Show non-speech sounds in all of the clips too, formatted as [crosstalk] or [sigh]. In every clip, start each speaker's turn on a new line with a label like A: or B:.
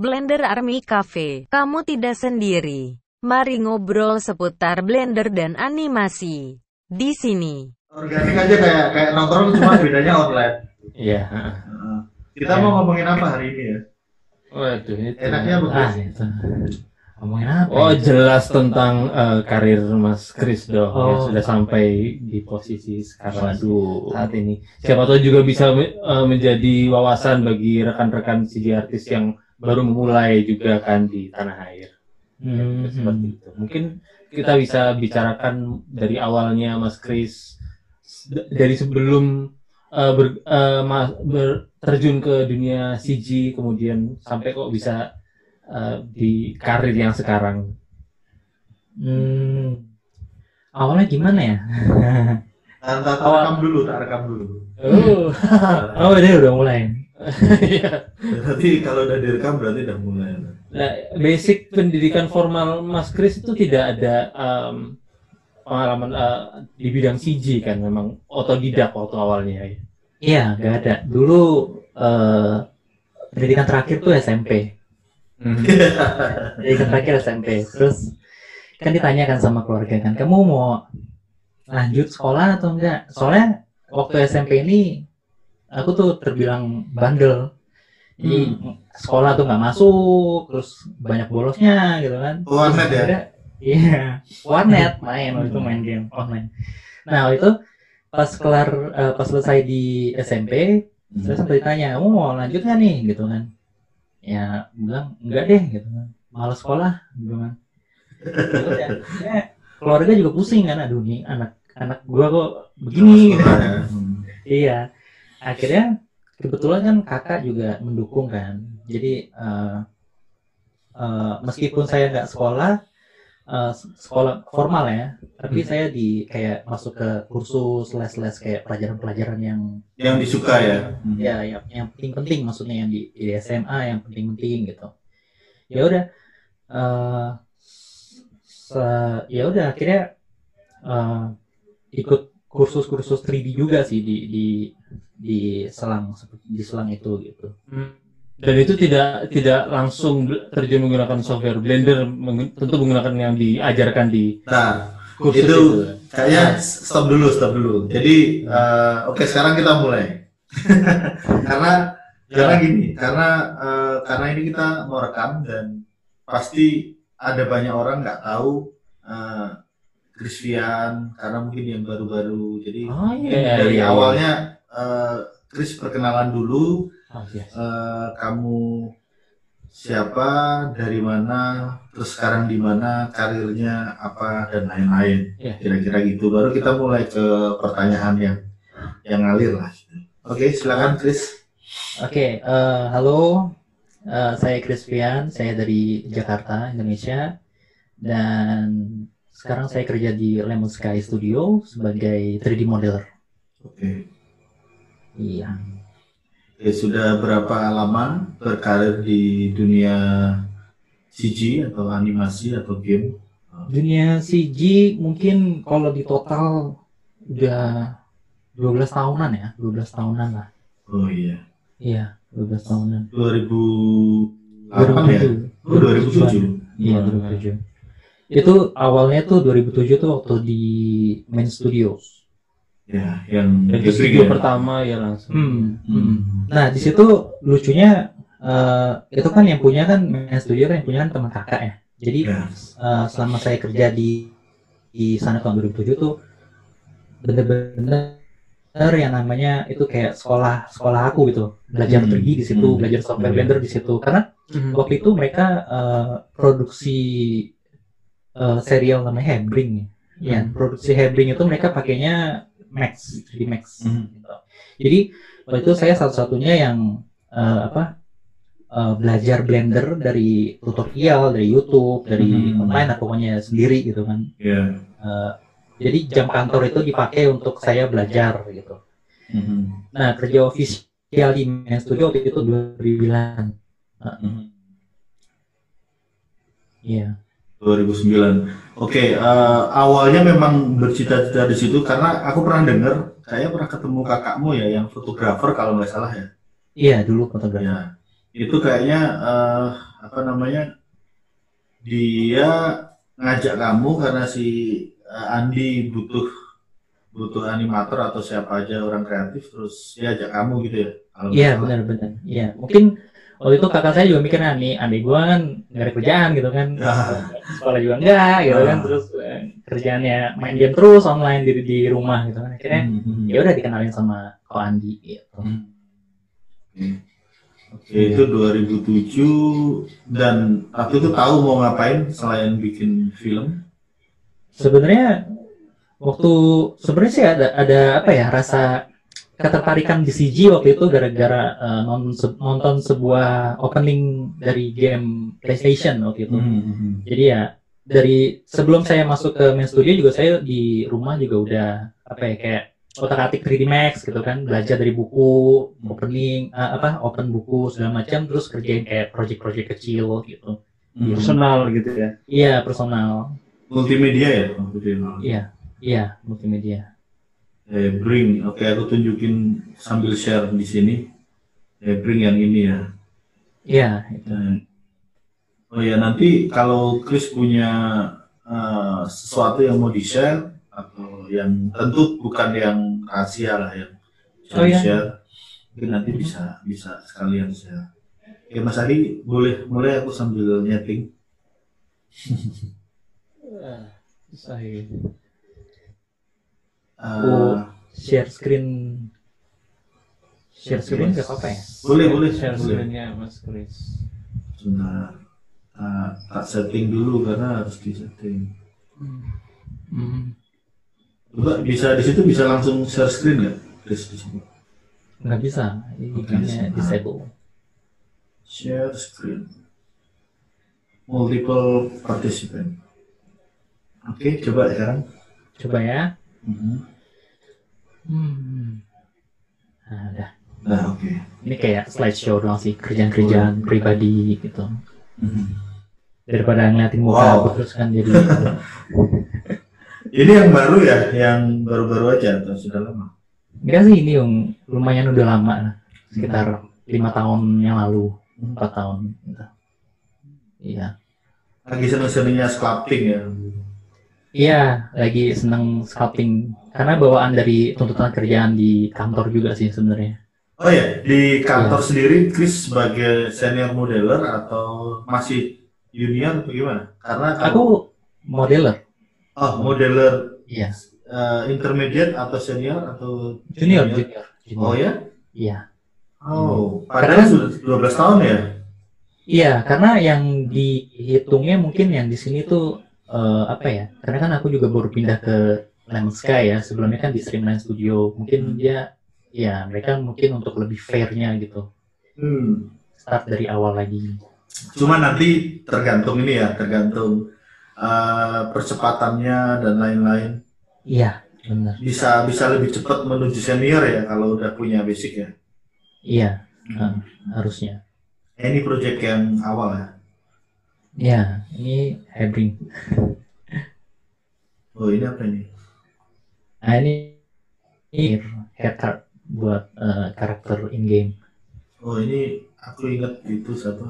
A: Blender Army Cafe. Kamu tidak sendiri. Mari ngobrol seputar Blender dan animasi. Di sini.
B: Organik aja kayak kayak nongkrong cuma bedanya online.
C: Iya.
B: Heeh. Kita mau ngomongin apa hari ini ya?
C: Waduh, itu.
B: Enaknya apa,
D: Ah, itu. Ngomongin apa?
C: Oh,
D: ya?
C: jelas tentang eh, karir Mas Kris dong. yang
D: Oh.
C: sudah sampai di posisi sekarang
D: Waduh.
C: saat ini. Siapa tahu juga bisa eh, menjadi wawasan bagi rekan-rekan CG artis yang baru memulai juga kan di tanah air.
D: Hmm,
C: Seperti itu. Mungkin kita bisa bicarakan dari awalnya Mas Kris dari sebelum eh, ber- eh, ma- ber- terjun ke dunia CG kemudian sampai kok bisa eh, di karir yang sekarang.
D: Hmm. Awalnya gimana ya? Awal-
B: rekam dulu, tak rekam dulu.
C: Oh, [laughs]
D: oh, ini udah mulai.
C: Iya.
B: Berarti kalau udah direkam berarti udah mulai.
C: Nah, basic pendidikan formal Mas Kris itu tidak ada em, pengalaman eh, di bidang CG kan, memang otodidak waktu awalnya. ya.
D: Iya, nggak ada. Dulu eh, pendidikan terakhir tuh SMP. Pendidikan terakhir SMP. Terus kan ditanyakan sama keluarga kan, kamu mau lanjut sekolah atau enggak? Soalnya waktu SMP ini aku tuh terbilang bandel. Jadi sekolah tuh nggak masuk, terus banyak bolosnya gitu kan.
B: Warnet ya?
D: Iya, warnet main waktu itu main game online. Nah waktu itu pas kelar eh, pas selesai di SMP, saya sempat ditanya, kamu mau lanjut nggak nih gitu kan? Ya bilang enggak deh gitu kan, malas sekolah gitu kan. Ya akhirnya keluarga juga pusing kan, aduh nih anak anak gua kok begini gitu.
B: Ya. Hmm.
D: Iya, akhirnya kebetulan kan kakak juga mendukung kan. Jadi eh, eh, meskipun saya nggak sekolah eh, sekolah formal ya, tapi
B: Hmm.
D: saya di kayak masuk ke kursus les-les kayak pelajaran-pelajaran yang
B: Yang disuka ya. Hmm.
D: ya yang yang penting-penting maksudnya yang di, di SMA yang penting-penting gitu. Ya udah se- ya udah akhirnya eh, ikut kursus-kursus 3D juga sih di di di selang di selang itu gitu.
C: Dan itu tidak tidak langsung terjun menggunakan software Blender, meng- tentu menggunakan yang diajarkan di
B: Nah,
C: kursus
B: Itu-
C: itu.
B: kayaknya stop dulu, stop dulu. Jadi, eh, oke sekarang kita mulai. [laughs] karena karena gini, karena eh, karena ini kita mau rekam dan pasti ada banyak orang nggak tahu eh, Christian karena mungkin yang baru-baru. Jadi
C: Oh
B: mungkin
C: iya,
B: dari
C: iya, iya.
B: awalnya eh, Chris perkenalan dulu.
C: Oh, iya.
B: eh, kamu siapa dari mana terus sekarang di mana karirnya apa dan lain-lain.
C: Iya.
B: kira-kira gitu. Baru kita mulai ke pertanyaan yang yang ngalir lah. Oke silakan Chris.
D: Oke, eh, halo, Eh, saya Crispian, saya dari Jakarta, Indonesia, dan sekarang saya kerja di Lemon Sky Studio sebagai 3D modeler.
B: oke
D: Iya.
B: Oke, sudah berapa lama berkarir di dunia CG atau animasi atau game
D: Dunia CG mungkin kalau di total udah 12 tahunan ya, 12 tahunan lah.
B: oh iya
D: Iya, 12 tahunan.
B: 2008 ya oh 2007
D: Iya, 2007. Itu awalnya tuh 2007 tuh waktu di Main Studios.
B: Ya yang
C: itu video
B: ya?
C: pertama ya langsung.
D: Hmm.
B: Hmm.
D: Nah, di situ lucunya eh, itu kan yang punya kan Main Studio kan yang punya kan teman kakak ya. Jadi
B: Ya.
D: eh, selama saya kerja di di sana tahun 2007 tuh bener-bener yang namanya itu kayak sekolah sekolah aku gitu belajar
B: Hmm.
D: 3D di situ
B: Hmm.
D: belajar software
B: Hmm.
D: Blender di situ karena
C: Mhm.
D: waktu itu mereka eh, produksi eh, serial namanya Hebring ya
C: Hmm.
D: produksi Hebring itu mereka pakainya Max 3D Max
B: Hmm.
D: gitu. jadi waktu itu saya satu-satunya yang eh, apa eh, belajar Blender dari tutorial dari YouTube dari
B: Hmm.
D: online lah pokoknya sendiri gitu kan
B: ya
D: Eh, jadi jam kantor itu dipakai untuk saya belajar gitu
B: Mhm.
D: nah kerja official di Main Studio waktu itu 2009
B: Mhm.
D: iya
B: 2009. Oke, eh, awalnya memang bercita-cita di situ karena aku pernah dengar, saya pernah ketemu kakakmu ya yang fotografer kalau nggak salah ya.
D: Iya dulu fotografer.
B: Ya. itu kayaknya eh, apa namanya dia ngajak kamu karena si eh, Andi butuh butuh animator atau siapa aja orang kreatif terus dia ajak kamu gitu ya
D: Iya benar-benar. Iya mungkin waktu itu kakak saya juga mikir nah nih adik gua kan nggak ada kerjaan gitu kan
B: Ya.
D: sekolah juga enggak gitu kan
B: Ah.
D: terus eh, kerjaannya main game terus online di di rumah gitu kan akhirnya
B: Hmm, hmm,
D: ya udah dikenalin sama Ko Andi gitu.
B: hmm. Oke. Oke, itu 2007 dan waktu itu tahu mau ngapain selain bikin film.
D: Sebenarnya waktu sebenarnya sih ada ada apa ya rasa ketertarikan di CG waktu itu gara-gara se- nonton sebuah opening dari game PlayStation waktu itu.
B: Hmm,
D: Jadi ya dari sebelum saya masuk ke main studio juga saya di rumah juga udah apa ya kayak otak-atik 3D Max gitu kan belajar dari buku opening eh, apa open buku segala macam terus kerjain kayak project-project kecil gitu
B: Hmm.
C: Personal gitu ya.
D: iya personal
B: Multimedia ya? ya?
D: iya iya multimedia
B: Eh, bring, oke aku tunjukin sambil share di sini. Eh, bring yang ini ya.
D: iya itu
B: Eh, Oh ya nanti kalau Chris punya eh, sesuatu yang mau di share atau yang tentu bukan yang rahasia lah yang bisa
D: Oh,
B: di
D: iya.
B: share, mungkin nanti bisa bisa sekalian share. Oke Mas Adi boleh mulai aku sambil nyeting. [laughs]
C: Saya.
D: Oh. share screen share screen nggak apa-apa ya
B: Boleh, boleh,
C: Share
B: boleh.
C: screen-nya Mas Chris.
B: Sebentar. Tak, tak setting dulu karena harus di setting.
D: Hmm,
B: Coba bisa di situ bisa langsung share screen nggak? Chris di sini.
D: nggak bisa
B: bisa.
D: hanya disable
B: Share screen. Multiple participant. Oke, coba sekarang.
D: coba ya
B: Mhm.
D: hmm. Nah udah
B: Nah, oke.
D: ini kayak slideshow doang sih kerjaan-kerjaan pribadi gitu
B: Mhm.
D: daripada ngeliatin muka
B: Wow.
D: aku terus kan [laughs] jadi
B: Ini yang baru ya, yang baru-baru aja atau sudah lama?
D: enggak sih ini yang lumayan udah lama lah sekitar lima tahun yang lalu empat tahun gitu. iya
B: Lagi seneng-senengnya sculpting ya.
D: iya lagi seneng sculpting karena bawaan dari tuntutan kerjaan di kantor juga sih sebenarnya
B: Oh ya, di kantor sendiri Chris sebagai senior modeler atau masih junior atau gimana? Karena kalau-
D: aku modeler
B: oh modeler
D: iya
B: eh, intermediate atau senior atau
D: junior junior, junior.
B: Oh ya?
D: iya
B: Oh,
D: Karena-
B: padahal sudah 12 tahun ya?
D: Iya, karena yang dihitungnya mungkin yang di sini tuh eh, apa ya? Karena kan aku juga baru pindah ke Lemon Sky ya. Sebelumnya kan di Streamline Studio. Mungkin dia ya mereka mungkin untuk lebih fairnya gitu.
B: Hmm.
D: Start dari awal lagi.
B: Cuma nanti tergantung ini ya, tergantung eh, percepatannya dan lain-lain.
D: Iya, benar.
B: Bisa bisa lebih cepat menuju senior ya kalau udah punya basic ya.
D: Iya, eh, harusnya.
B: Ini project yang awal ya.
D: Iya, ini Hebring.
B: Oh ini apa ini?
D: Nah, ini ini haircut buat eh, karakter in game.
B: Oh ini aku ingat itu siapa?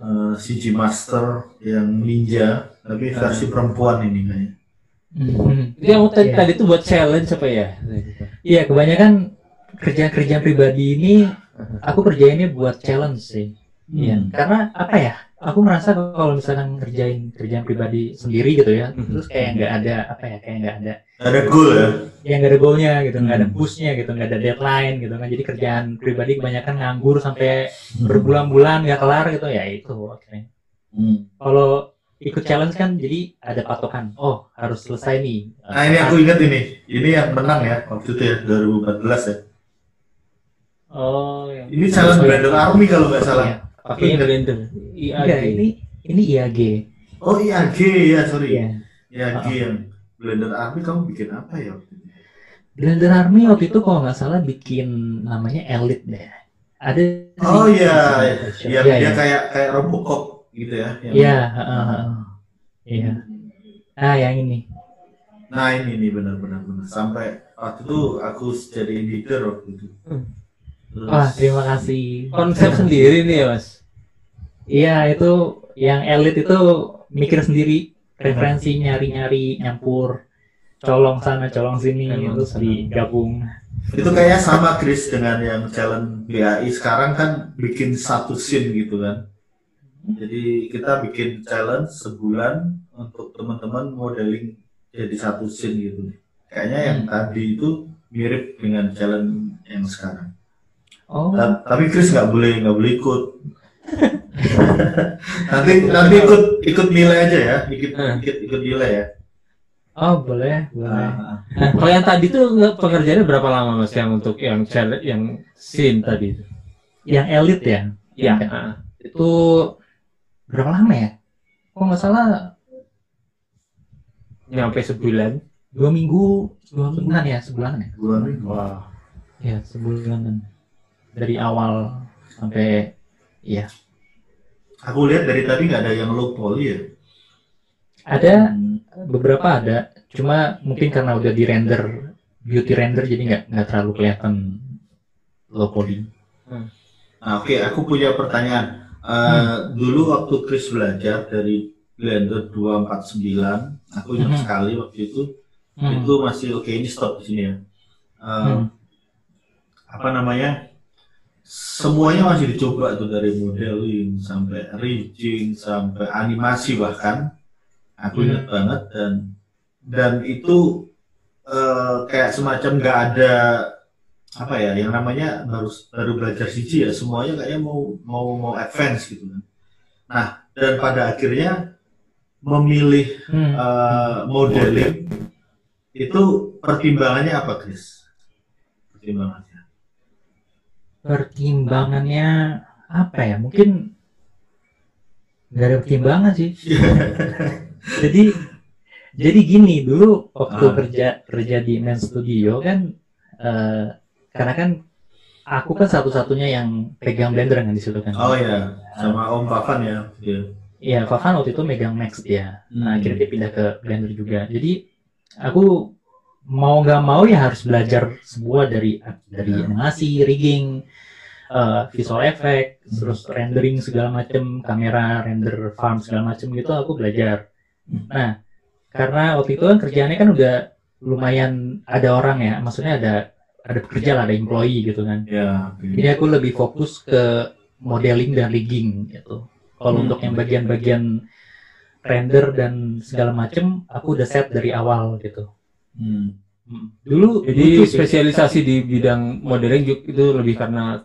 B: Eh, CG Master yang ninja, tapi versi perempuan ini kayaknya.
C: Dia mau tadi,
D: Iya.
C: tadi tuh buat challenge apa ya?
D: Iya, kebanyakan kerjaan-kerjaan pribadi ini aku kerjainnya buat challenge sih. Iya,
B: Hmm.
D: karena apa ya? Aku merasa kalau misalkan kerjain kerjaan pribadi sendiri gitu ya,
C: Mhm.
D: terus kayak nggak ada apa ya, kayak nggak ada,
B: Ada goal ya.
D: ya nggak ada goalnya gitu, nggak ada
B: Hmm.
D: pushnya gitu, nggak ada deadline gitu kan. Jadi kerjaan pribadi kebanyakan nganggur sampai berbulan-bulan nggak kelar gitu ya itu akhirnya.
B: Hmm.
D: Kalau ikut challenge kan jadi ada patokan. Oh harus selesai nih.
B: Nah ini aku ingat ini, ini yang menang ya waktu itu ya 2014 ya.
C: Oh, yang
B: Ini challenge Blender Army kalau nggak salah.
D: Iya.
C: Pakai blender. Iya,
D: Enggak, ini ini IAG.
B: Oh IAG ya sorry.
D: Iya.
B: IAG yang Blender Army kamu bikin apa ya? waktu itu?
D: Blender Army waktu itu kalau nggak salah bikin namanya Elite deh. Ada
B: Oh
D: sih-
B: iya,
D: Iya, iya,
B: dia
D: iya.
B: kayak kayak Robocop gitu ya. yang-
D: Iya. Iya. Ah, yang ini.
B: Nah ini nih benar-benar benar. Sampai waktu itu aku jadi editor waktu itu. Terus,
D: Wah, terima kasih.
C: Konsep sendiri nih ya mas.
D: Iya, itu yang elit itu mikir sendiri, referensi nyari-nyari, nyampur, colong sana, colong sini,
C: Emang
D: terus
C: senang.
D: digabung.
B: itu kayaknya sama Chris dengan yang challenge BAI sekarang kan bikin satu scene gitu kan. Jadi kita bikin challenge sebulan untuk teman-teman modeling jadi satu scene gitu. Kayaknya yang
D: Hmm.
B: tadi itu mirip dengan challenge yang sekarang.
D: Oh,
B: Ta- tapi Chris nggak boleh nggak boleh ikut. [laughs] nanti nanti ikut ikut nilai aja ya, ikut
C: Hmm.
B: ikut, ikut nilai ya.
D: oh boleh, boleh.
B: Ah,
C: Nah, kalau yang tadi tuh nge- pengerjaannya berapa lama mas yang untuk yang challenge yang scene tadi itu?
D: Yang elit ya,
C: Iya. Ah.
D: itu berapa lama ya? Kalau nggak salah
C: Nyampe sebulan.
D: dua minggu, dua mingguan ya, sebulanan ya.
B: dua minggu.
C: Wah.
D: Ya, sebulanan. Dari awal sampai, iya.
B: Aku lihat dari tadi nggak ada yang low poly ya.
D: Ada
B: Hmm.
D: beberapa ada, cuma mungkin karena udah di render beauty render jadi nggak nggak terlalu kelihatan low poly.
B: Nah, oke, aku punya pertanyaan. Eh, Dulu waktu Chris belajar dari Blender 249, aku ingat
D: Mhm.
B: sekali waktu itu,
D: Hmm.
B: itu masih oke ini stop di sini ya. Eh,
D: Hmm.
B: Apa namanya? Semuanya masih dicoba tuh dari modeling sampai rigging sampai animasi bahkan. Aku ingat banget dan dan itu eh, kayak semacam nggak ada apa ya yang namanya baru baru belajar CG ya semuanya kayaknya mau mau mau advance gitu kan. Nah dan pada akhirnya memilih
D: Hmm.
B: eh, modeling itu pertimbangannya apa Chris? Pertimbangannya.
D: Pertimbangannya apa ya? Mungkin nggak ada pertimbangan sih. [laughs] jadi jadi gini dulu waktu
B: Ah.
D: kerja kerja di Men Studio kan eh, karena kan aku kan satu-satunya yang pegang blender kan di situ kan.
B: Oh ya sama Om Pavan ya. Iya.
D: Iya, Fafan waktu itu megang Max dia. Nah,
B: Hmm.
D: akhirnya dia pindah ke Blender juga. Jadi aku mau nggak mau ya harus belajar semua dari dari
B: Ya.
D: animasi, rigging, eh, visual effect,
B: Hmm.
D: terus rendering segala macam, kamera, render farm segala macam gitu aku belajar.
B: Hmm.
D: Nah, karena waktu itu kan kerjaannya kan udah lumayan ada orang ya, maksudnya ada ada pekerja lah, ada employee gitu kan.
B: Ya.
D: Jadi aku lebih fokus ke modeling dan rigging gitu. Kalau
B: Hmm.
D: untuk yang bagian-bagian render dan segala macem, aku udah set dari awal gitu.
B: Hmm.
D: Dulu
C: Jadi spesialisasi di bidang modeling juga itu lebih karena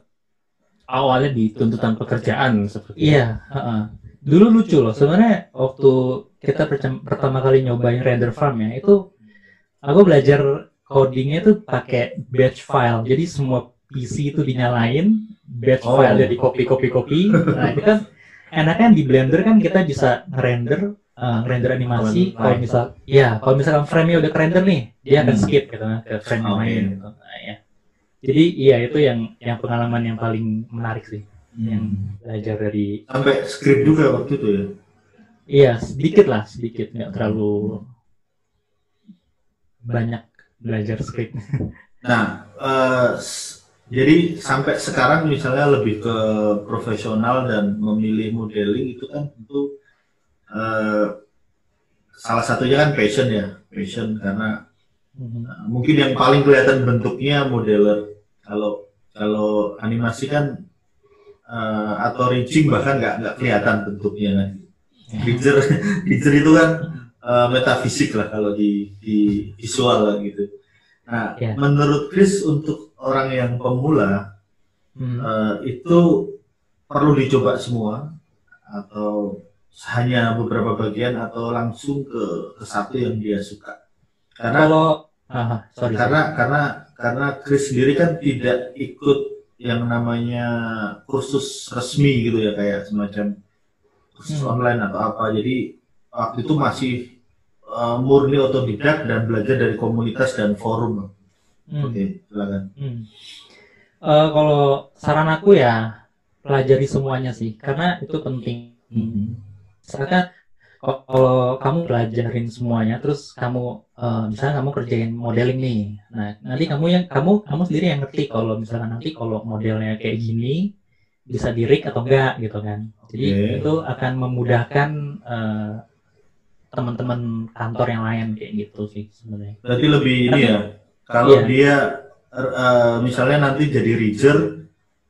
C: awalnya di tuntutan pekerjaan seperti itu.
D: Iya, heeh. Dulu lucu loh. Sebenarnya waktu kita pertama kali nyobain render farm ya, itu aku belajar codingnya tuh pakai batch file. Jadi semua PC itu dinyalain, batch
B: Oh.
D: file jadi copy copy copy. [laughs] Nah, itu kan enaknya di Blender kan kita bisa render render animasi kalau misal ya kalau misalkan frame-nya udah render nih dia akan
B: Hmm.
D: skip gitu kan, ke frame yang
B: Oke.
D: lain gitu. Nah, ya. Jadi iya itu yang yang pengalaman yang paling menarik sih yang
B: Hmm.
D: belajar dari
B: Sampai script juga waktu itu ya.
D: Iya, sedikit lah, sedikit, nggak terlalu banyak belajar script. [laughs]
B: Nah, eh, s- jadi sampai sekarang misalnya lebih ke profesional dan memilih modeling itu kan tentu eh, salah satunya kan passion ya, passion karena eh, mungkin yang paling kelihatan bentuknya modeler. Kalau kalau animasi kan eh, atau rigging bahkan nggak nggak kelihatan bentuknya kan. Rigger, rigger [laughs] itu kan eh, metafisik lah kalau di, di visual lah gitu. Nah,
D: Ya.
B: menurut Chris untuk orang yang pemula
D: Hmm.
B: eh, itu perlu dicoba semua atau hanya beberapa bagian atau langsung ke, ke satu yang dia suka. Karena
D: Kalau, ah, sorry, sorry.
B: karena karena karena Chris sendiri kan tidak ikut yang namanya kursus resmi gitu ya kayak semacam kursus
D: Hmm.
B: online atau apa. Jadi waktu itu masih uh, murni otodidak dan belajar dari komunitas dan forum.
D: Hmm.
B: Oke, silakan.
D: Hmm. Eh, kalau saran aku ya pelajari semuanya sih, karena itu penting. Misalkan kalau kamu pelajarin semuanya terus kamu eh, misalnya kamu kerjain modeling nih nah nanti kamu yang kamu kamu sendiri yang ngerti kalau misalkan nanti kalau modelnya kayak gini bisa di rig atau enggak gitu kan jadi
B: Oke.
D: itu akan memudahkan eh, teman-teman kantor yang lain kayak gitu sih sebenarnya
B: Berarti lebih ini ya. Kalau
D: Iya.
B: dia eh, misalnya nanti jadi rigger,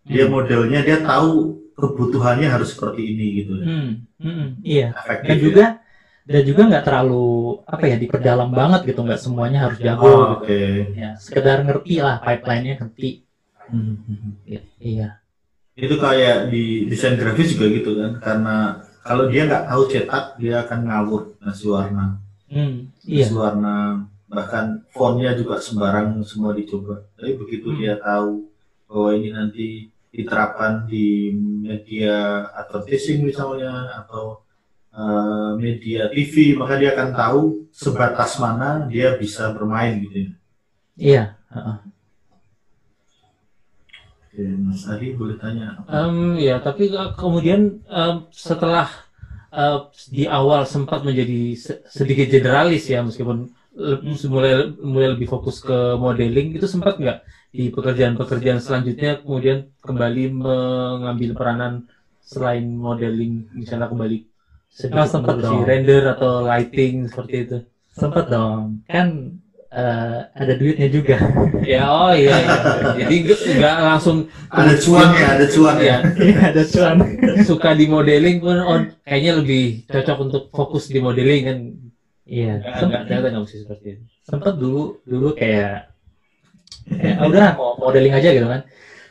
B: dia
D: Hmm.
B: modelnya dia tahu kebutuhannya harus seperti ini gitu.
D: Hmm, hmm, iya
B: Efektif.
D: dan
B: ya.
D: juga dan juga nggak terlalu apa ya diperdalam banget gitu nggak semuanya harus jago
B: Oh,
D: gitu.
B: Oke.
D: ya sekedar ngerti lah pipeline-nya ngerti
B: Hmm, hmm, hmm.
D: I- iya
B: Itu kayak di desain grafis juga gitu kan. Karena kalau dia nggak tahu cetak, dia akan ngawur ngasih warna.
D: hmm, iya
B: Ngasih warna bahkan fontnya juga sembarang semua dicoba. Tapi begitu
D: Hmm.
B: dia tahu bahwa ini nanti diterapkan di media advertising misalnya atau eh, media TV, maka dia akan tahu sebatas mana dia bisa bermain gitu ya.
D: iya heeh.
B: Oke, Mas Adi boleh tanya. apa?
C: Em, ya, tapi ke- kemudian em, setelah eh, di awal sempat menjadi se- sedikit generalis ya, meskipun mulai mulai lebih fokus ke modeling, itu sempat nggak di pekerjaan-pekerjaan selanjutnya kemudian kembali mengambil peranan selain modeling, misalnya kembali
D: Oh, sempat
C: produksi
D: dong.
C: render atau lighting seperti itu.
D: sempet dong kan eh, ada duitnya juga [laughs]
C: Ya, oh iya, iya. jadi nggak langsung
B: Ada cuan ya, ada cuan ya.
C: ya.
D: Ada cuan
C: suka di modeling pun oh, kayaknya lebih cocok untuk fokus di modeling kan
D: iya
C: nggak
D: sempet,
C: nggak ternyata nggak mesti seperti itu.
D: sempet dulu dulu kayak kayak "Ah, udah mau modeling aja gitu kan.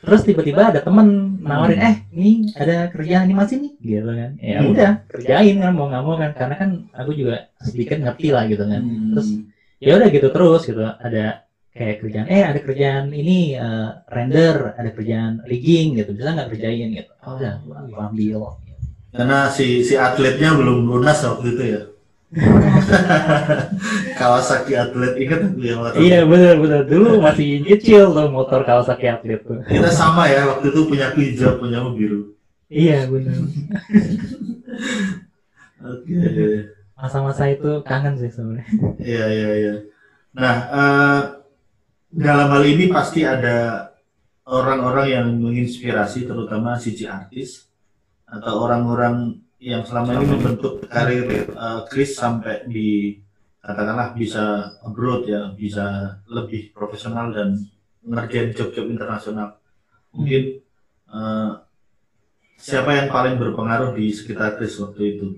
D: Terus tiba-tiba ada temen nawarin eh ini ada kerjaan animasi nih gitu kan. Ya
B: Hmm.
D: udah kerjain kan mau nggak mau kan. Karena kan aku juga sedikit ngerti lah gitu kan. Terus
B: Hmm.
D: ya udah gitu terus gitu. Ada kayak kerjaan eh ada kerjaan ini eh, render ada kerjaan rigging gitu. Bisa nggak kerjain? gitu. Oh, udah gua gua ambil.
B: Karena si si atletnya belum lunas waktu itu ya. [laughs] Kawasaki atlet ingat yang waktu
D: iya benar benar dulu masih kecil tuh motor Kawasaki atlet tuh
B: Kita sama ya waktu itu punya hijau, punya biru.
D: iya benar [laughs]
B: Oke.
D: masa-masa itu kangen sih sebenarnya
B: Iya iya iya. Nah eh, dalam hal ini pasti ada orang-orang yang menginspirasi, terutama CG artis atau orang-orang yang selama ini membentuk karir eh, Chris sampai di katakanlah bisa abroad ya, bisa lebih profesional dan ngerjain job-job internasional. Mungkin eh, siapa yang paling berpengaruh di sekitar Chris waktu itu?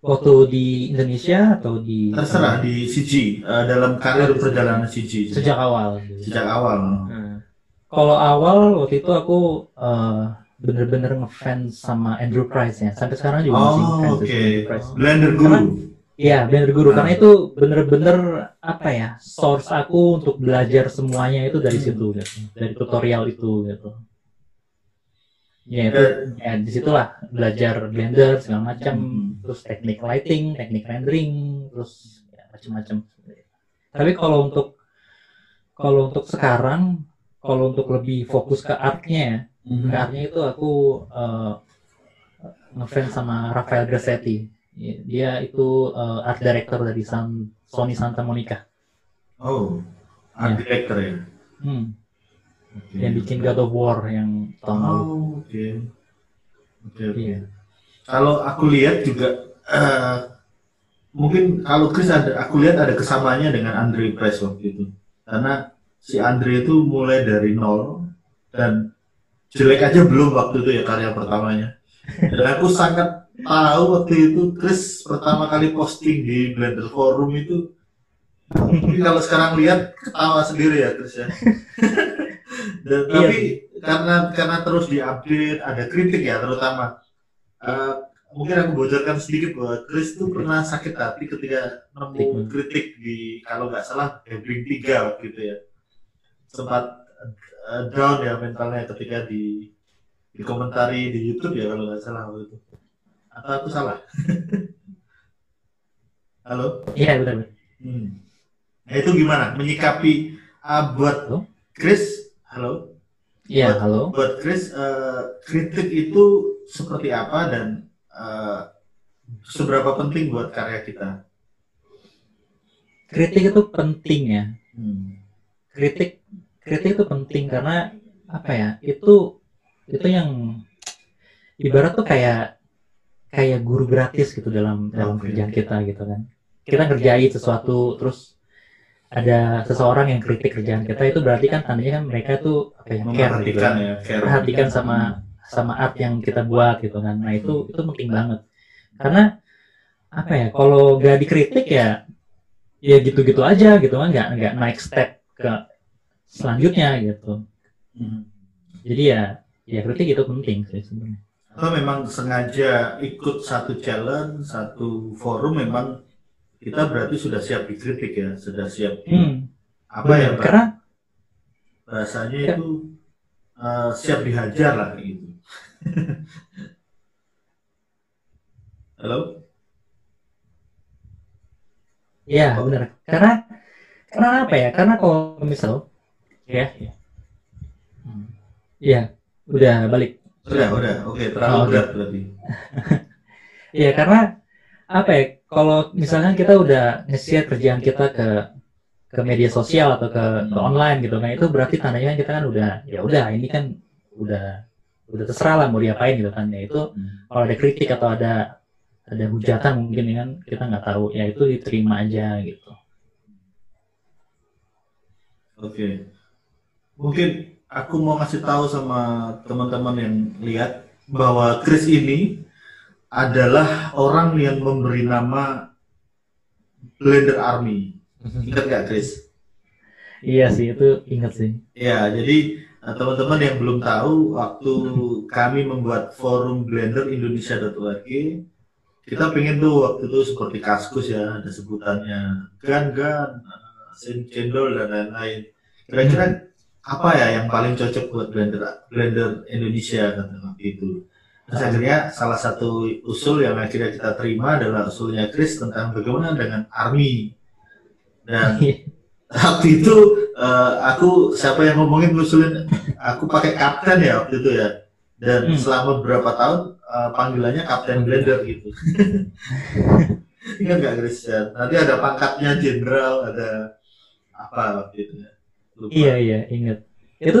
D: waktu di Indonesia atau di
B: Terserah di CG eh, dalam karir perjalanan CG
C: sejak awal
B: sejak awal.
C: Nah,
D: kalau awal waktu itu aku eh, bener-bener ngefans sama Andrew Price ya sampai sekarang juga masih
B: Oh
D: ngefans
B: oke.
D: sama Andrew Price
B: Blender Guru.
D: Karena- Iya, bener guru
B: Ah.
D: karena itu bener-bener apa ya source aku untuk belajar semuanya itu dari
B: Hmm.
D: situ gitu, dari tutorial itu gitu. Ya itu
B: Eh,
D: ya di situlah belajar blender segala macam,
B: Hmm.
D: terus teknik lighting, teknik rendering, terus ya, macam-macam. Tapi kalau untuk kalau untuk sekarang, kalau untuk lebih fokus ke artnya,
B: mhm.
D: artnya itu aku eh, ngefans sama Rafael Grassetti. Dia itu eh, art director dari San- Sony Santa Monica.
B: Oh, art director ya.
D: Hmm.
B: Oke.
D: Yang bikin God of War yang tahun lalu.
B: Oh, oke. Oke.
D: Iya.
B: Kalau aku lihat juga eh, mungkin kalau Chris ada aku lihat ada kesamaannya dengan Andre Price waktu itu. Karena si Andre itu mulai dari nol dan jelek aja belum waktu itu ya karya pertamanya. Dan aku sangat tahu waktu itu Chris pertama kali posting di Blender Forum itu. Tapi kalau sekarang lihat ketawa sendiri ya Chris ya. [laughs] Dan
D: Iya
B: tapi karena karena terus diupdate ada kritik ya terutama. Eh, mungkin aku bocorkan sedikit bahwa Chris itu pernah sakit hati ketika nemu kritik. di kalau nggak salah Blink 3 waktu itu ya. Sempat eh, down ya mentalnya ketika di dikomentari di YouTube ya kalau nggak salah waktu itu atau aku salah [laughs] halo
D: Iya benar.
B: hmm. nah itu gimana menyikapi ah, buat
D: Halo?
B: Chris halo
D: Iya halo.
B: buat Chris eh, kritik itu seperti apa dan eh, seberapa penting buat karya kita?
D: kritik itu penting ya
B: Hmm.
D: kritik kritik itu penting karena apa ya itu itu yang ibarat tuh kayak kayak guru gratis gitu dalam dalam kerjaan kita gitu kan. Kita ngerjain sesuatu. terus ada seseorang yang kritik kerjaan kita itu berarti kan tandanya kan mereka tuh apa ya care gitu
B: Memperhatikan ya, care.
D: perhatikan sama sama art yang kita buat gitu kan. Nah itu itu penting banget. Karena apa ya kalau gak dikritik ya ya gitu-gitu aja gitu kan nggak nggak naik step ke selanjutnya gitu
B: Hmm.
D: jadi ya ya kritik itu penting sih sebenarnya
B: Atau memang sengaja ikut satu challenge, satu forum memang kita berarti sudah siap dikritik ya, sudah siap di-
D: hmm,
B: apa ya Pak?
D: karena
B: bahasanya
D: Ya.
B: itu eh, siap dihajar lah gitu. [laughs] Halo?
D: ya benar karena karena apa ya karena kalau misal ya ya Hmm. ya udah balik
B: Udah, udah. Oke, terlalu
D: Oh,
B: berat berarti. [laughs]
D: ya karena apa ya kalau misalkan kita udah nge-share kerjaan kita ke ke media sosial atau ke, ke online gitu nah itu berarti tandanya kita kan udah ya udah ini kan udah udah terserah lah mau diapain gitu kan ya itu
B: Hmm.
D: kalau ada kritik atau ada ada hujatan mungkin ya kan kita nggak tahu ya itu diterima aja gitu
B: Oke. Mungkin aku mau ngasih tahu sama teman-teman yang lihat bahwa Chris ini adalah orang yang memberi nama Blender Army. Ingat nggak Chris?
D: iya sih itu ingat sih
B: Ya, jadi eh, teman-teman yang belum tahu, waktu kami membuat forum Blender Indonesia.org, kita pengen tuh waktu itu seperti kaskus ya, ada sebutannya gan gan, eh, cendol dan lain-lain. Kira-kira apa ya yang paling cocok buat Blender Blender Indonesia kata waktu itu. Terus akhirnya salah satu usul yang akhirnya kita terima adalah usulnya Chris tentang bagaimana dengan Army. Dan waktu itu eh, aku siapa yang ngomongin ngusulin aku pakai kapten ya waktu itu ya dan
D: Hmm.
B: selama beberapa tahun eh, panggilannya kapten blender gitu ingat nggak Christian nanti ada pangkatnya jenderal ada apa waktu itu ya Lupa.
D: iya iya ingat itu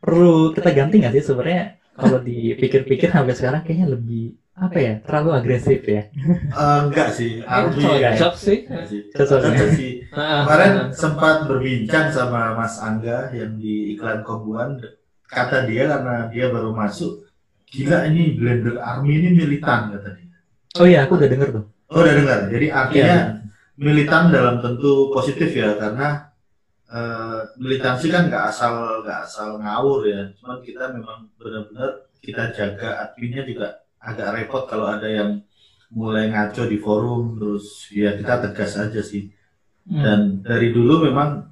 D: perlu kita ganti nggak sih sebenarnya kalau dipikir-pikir sampai sekarang kayaknya lebih apa ya terlalu agresif ya
B: Eh, enggak sih [laughs]
D: ya?
C: Cocok sih.
B: enggak sih
D: Cocok ya?
B: Cocok sih [laughs]
C: Ah,
B: Kemarin sempat berbincang sama Mas Angga yang di iklan Kombuan. Kata dia karena dia baru masuk, gila ini Blender Army ini militan kata dia.
D: oh iya aku udah denger tuh
B: Oh udah dengar. Jadi artinya
D: Iya.
B: militan dalam tentu positif ya karena eh, militansi kan nggak asal nggak asal ngawur ya. Cuman kita memang benar-benar kita jaga adminnya juga agak repot kalau ada yang mulai ngaco di forum terus ya kita tegas aja sih
D: Hmm.
B: dan dari dulu memang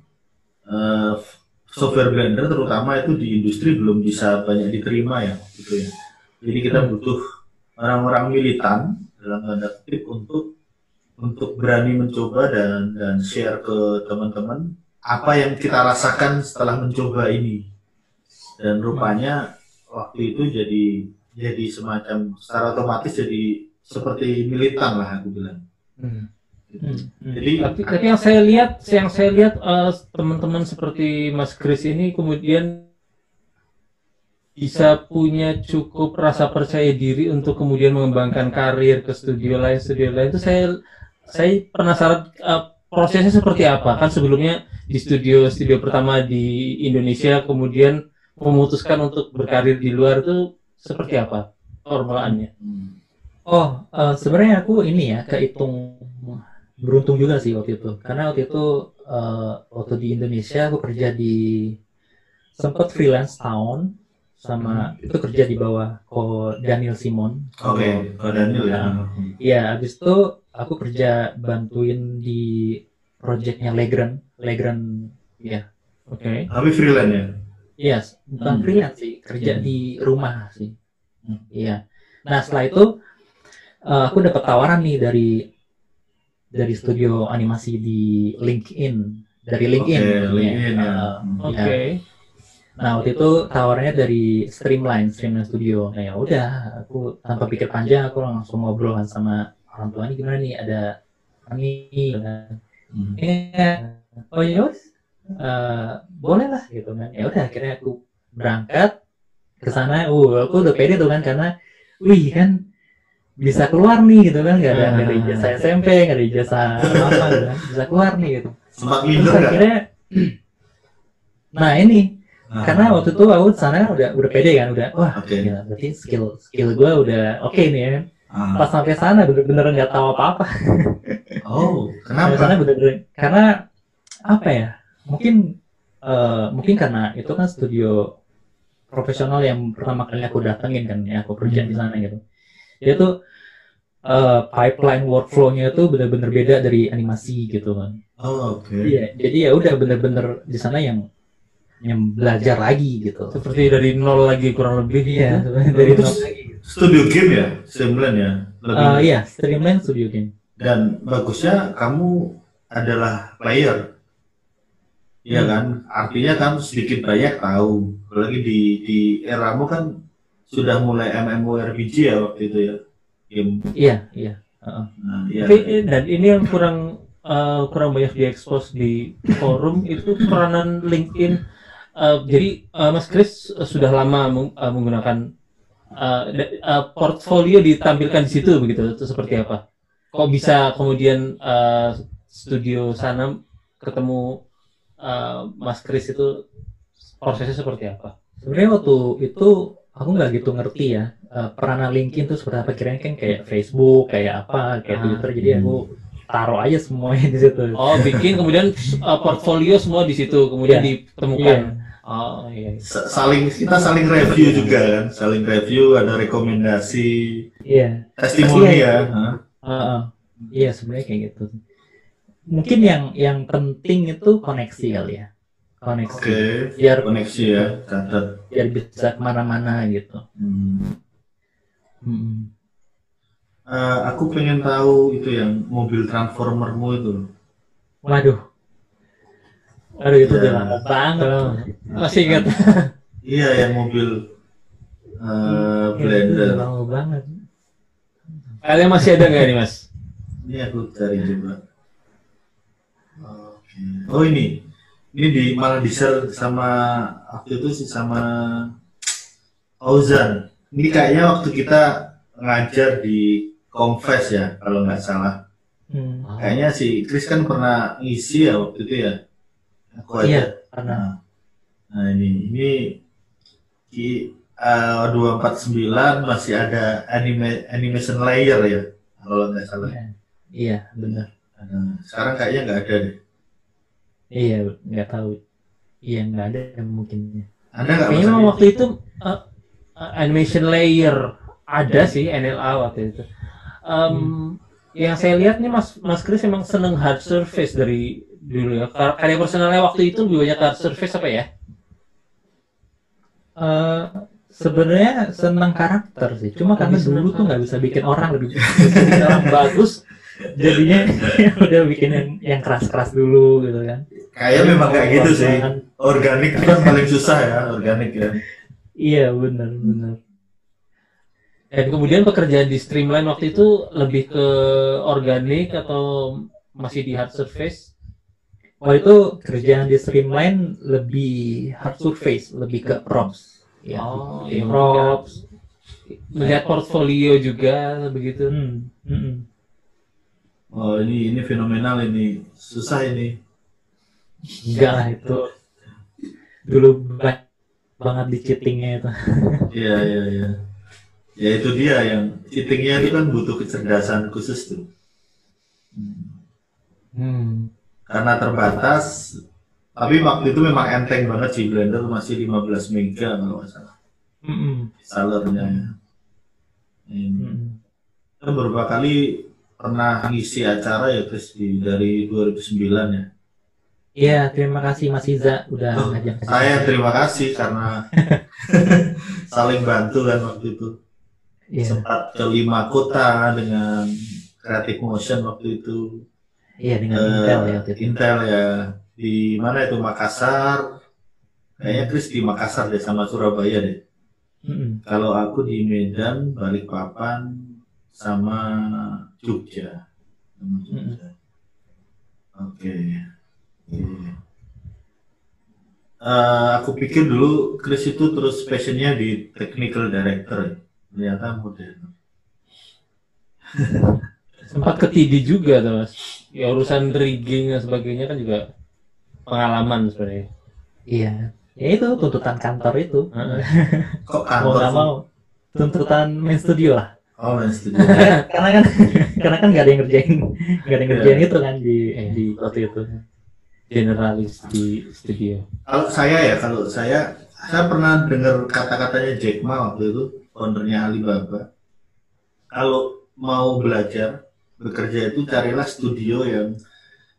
B: eh, software blender terutama itu di industri belum bisa banyak diterima ya gitu ya jadi kita
D: Hmm.
B: butuh orang-orang militan dalam tanda kutip untuk untuk berani mencoba dan dan share ke teman-teman apa yang kita rasakan setelah mencoba ini dan rupanya waktu itu jadi jadi semacam secara otomatis jadi seperti militan lah aku bilang
C: Hmm.
B: Gitu.
D: Hmm. Hmm.
B: jadi
C: Tapi, tapi yang saya lihat, yang saya lihat eh, teman-teman seperti Mas Chris ini kemudian bisa punya cukup rasa percaya diri untuk kemudian mengembangkan karir ke studio lain, studio lain itu saya saya penasaran eh, prosesnya seperti apa kan sebelumnya di studio studio pertama di Indonesia kemudian memutuskan untuk berkarir di luar itu seperti apa formulaannya?
B: hmm.
D: Oh, eh, sebenarnya aku ini ya kehitung beruntung juga sih waktu itu. Karena waktu itu eh, waktu di Indonesia aku kerja di sempat freelance tahun sama itu kerja di bawah ko Daniel Simon.
B: Oke, kalau Daniel ya.
D: Iya, habis itu aku kerja bantuin di projectnya Legrand, Legrand, ya,
C: Oke.
B: Tapi freelance ya.
D: iya, bukan
B: Hmm.
D: freelance sih, kerja
B: Hmm.
D: di rumah sih.
B: Hmm.
D: Iya. Nah setelah itu eh, aku dapat tawaran nih dari dari studio animasi di LinkedIn, dari LinkedIn.
B: Oke,
D: Iya.
B: LinkedIn ya.
D: Eh,
B: Hmm.
C: Oke.
D: Nah waktu itu tawarannya dari Streamline, Streamline Studio. Nah ya udah, aku tanpa pikir panjang aku langsung ngobrol kan sama orang tuanya gimana nih ada ini kan.
B: Hmm.
D: Iya, oh ya wes, Eh, boleh lah gitu kan. Ya udah akhirnya aku berangkat ke sana. Uh, aku udah pede tuh kan karena, wih kan bisa keluar nih gitu kan, nggak ada nggak ada ijazah SMP, nggak ada ijazah apa gitu kan, bisa keluar nih gitu.
B: Sempat
D: Terus
B: minder
D: akhirnya, [clears throat] nah ini
B: Ah,
D: karena waktu itu aku sana kan udah udah pede kan udah wah
B: Oke.
D: gila, berarti skill skill gue udah oke nih ya
B: ah.
D: pas sampai sana bener-bener nggak tahu apa-apa [laughs]
B: Oh,
D: sampai sana
B: kenapa?
D: bener-bener karena apa ya mungkin eh, mungkin karena itu kan studio profesional yang pertama kali aku datengin kan ya aku kerja di sana gitu dia tuh eh, pipeline workflow-nya itu bener-bener beda dari animasi gitu kan
B: Oh, oke.
D: iya jadi ya udah bener-bener di sana yang yang belajar lagi gitu
C: Seperti dari nol lagi kurang lebih.
D: Iya,
C: gitu.
D: dari
B: Terus-
D: nol lagi.
B: Studio game ya, Streamline ya. Lebih.
D: Eh, iya, Streamline Studio Game.
B: Dan bagusnya kamu adalah player. Iya
D: Hmm.
B: kan? Artinya kan sedikit banyak tahu. Apalagi di di eramu kan sudah mulai MMORPG ya waktu itu ya. Game.
D: Iya, iya.
B: Nah, iya.
C: Tapi dan ini yang kurang eh, kurang banyak diekspos di forum [laughs] itu peranan LinkedIn. Eh, jadi eh, Mas Kris eh, sudah lama meng- eh, menggunakan eh, da- eh, portfolio ditampilkan di situ begitu. Itu seperti apa? Kok bisa kemudian eh, studio sana ketemu eh, Mas Kris itu prosesnya seperti apa?
D: Sebenarnya waktu itu aku nggak gitu ngerti ya eh, peranan LinkedIn tuh seperti apa kirain kan kayak Facebook, kayak apa, kayak
C: Ah.
D: Twitter. Jadi aku taruh aja semuanya di situ.
C: Oh, bikin kemudian eh, portfolio semua di situ kemudian
D: Iya.
C: ditemukan.
D: Iya.
C: Oh iya.
B: Sa- saling kita saling review juga kan, saling review ada rekomendasi,
D: Iya.
B: testimoni
D: Iya.
B: ya. Hah?
D: Heeh. Iya sebenarnya kayak gitu. Mungkin yang yang penting itu koneksi kali ya. Koneksi.
B: Oke,
D: Biar
B: koneksi ya, catat.
D: biar bisa ke mana-mana gitu.
B: Hmm.
D: Mm-mm.
B: Eh, aku pengen tahu itu yang mobil transformermu itu.
D: Waduh. Aduh itu
B: Ya.
D: udah lama banget.
C: Oh, Masih ingat? [laughs]
B: Iya, yang mobil
D: Ya, itu
B: blender.
D: udah lama banget.
C: Kalian masih ada nggak nih mas?
B: Ini aku cari juga. Oke. Oh ini, ini di malah di share sama waktu itu sih sama Ozan. Ini kayaknya waktu kita ngajar di Confess ya, kalau nggak salah.
D: Hmm.
B: Kayaknya si Chris kan pernah ngisi ya waktu itu ya. Aku aja.
D: Iya, karena
B: Nah, nah ini ini di eh, 249 masih ada anime animation layer ya, kalau nggak salah.
D: iya benar.
B: Nah, sekarang kayaknya nggak ada deh.
D: Iya nggak tahu. Iya nggak ada mungkin.
B: Ada nggak
C: Kayaknya memang waktu itu uh, uh, animation layer ada sih NLA waktu itu. Um, Yang saya lihat nih Mas Mas Kris emang seneng hard surface dari dulu ya. Kar- Karya personalnya waktu itu lebih banyak hard surface apa ya?
D: Eh sebenarnya senang karakter sih. Cuma karena dulu tuh nggak bisa bikin orang lebih bisa bikin orang bagus. Jadinya [laughs] udah bikin yang yang keras-keras dulu gitu kan.
B: Kayaknya memang kayak gitu sih. Organik itu kan paling susah ya, organik ya.
D: Iya benar benar.
C: Dan kemudian pekerjaan di Streamline waktu itu lebih ke organik atau masih di hard surface?
D: Waktu itu kerjaan di Streamline lebih hard surface, lebih ke props. Ya,
C: Oh, iya.
D: props.
C: Melihat portfolio juga begitu.
D: Hmm, hmm, hmm.
B: Oh ini ini fenomenal ini, susah ini.
D: Enggak lah itu. Dulu banyak banget di cheatingnya itu.
B: Iya iya iya. Ya itu dia yang cheatingnya itu kan butuh kecerdasan khusus tuh. Hmm. Karena terbatas, tapi waktu itu memang enteng banget sih Blender masih 15 mega kalau nggak salah.
D: Hmm.
B: Salernya ya. Ini.
D: Hmm.
B: Kita beberapa kali pernah ngisi acara ya terus di dari 2009 ya.
D: Iya, terima kasih Mas Iza udah
B: Oh,
D: ngajak
B: Saya terima kasih karena [laughs] saling bantu kan waktu itu.
D: Iya,
B: Sempat ke lima kota dengan Creative Motion waktu itu.
D: iya dengan
B: Eh,
D: Intel ya waktu itu.
B: Intel ya di mana itu Makassar, Kayaknya Chris di Makassar deh sama Surabaya deh.
D: Mm-mm.
B: Kalau aku di Medan, Balikpapan, sama Jogja. Sama Jogja. Oke. Oke. Eh, aku pikir dulu Chris itu terus passionnya di technical director. Ya. Ternyata modern.
C: sempat ke TD juga tuh mas ya urusan rigging dan sebagainya kan juga pengalaman sebenarnya
D: Iya. Ya itu tuntutan kantor itu.
C: Heeh. [laughs]
B: Kok
D: Mau
B: kantor
D: nggak
B: sih?
D: mau. Tuntutan main studio lah.
B: Oh, main studio. [laughs]
D: karena kan [laughs] karena kan nggak ada yang ngerjain nggak ada yang ngerjain itu kan di
C: Iya.
D: di waktu itu.
C: generalis di studio
B: Kalau saya ya, kalau saya saya pernah dengar kata-katanya Jack Ma waktu itu, foundernya Alibaba. Kalau mau belajar bekerja itu carilah studio yang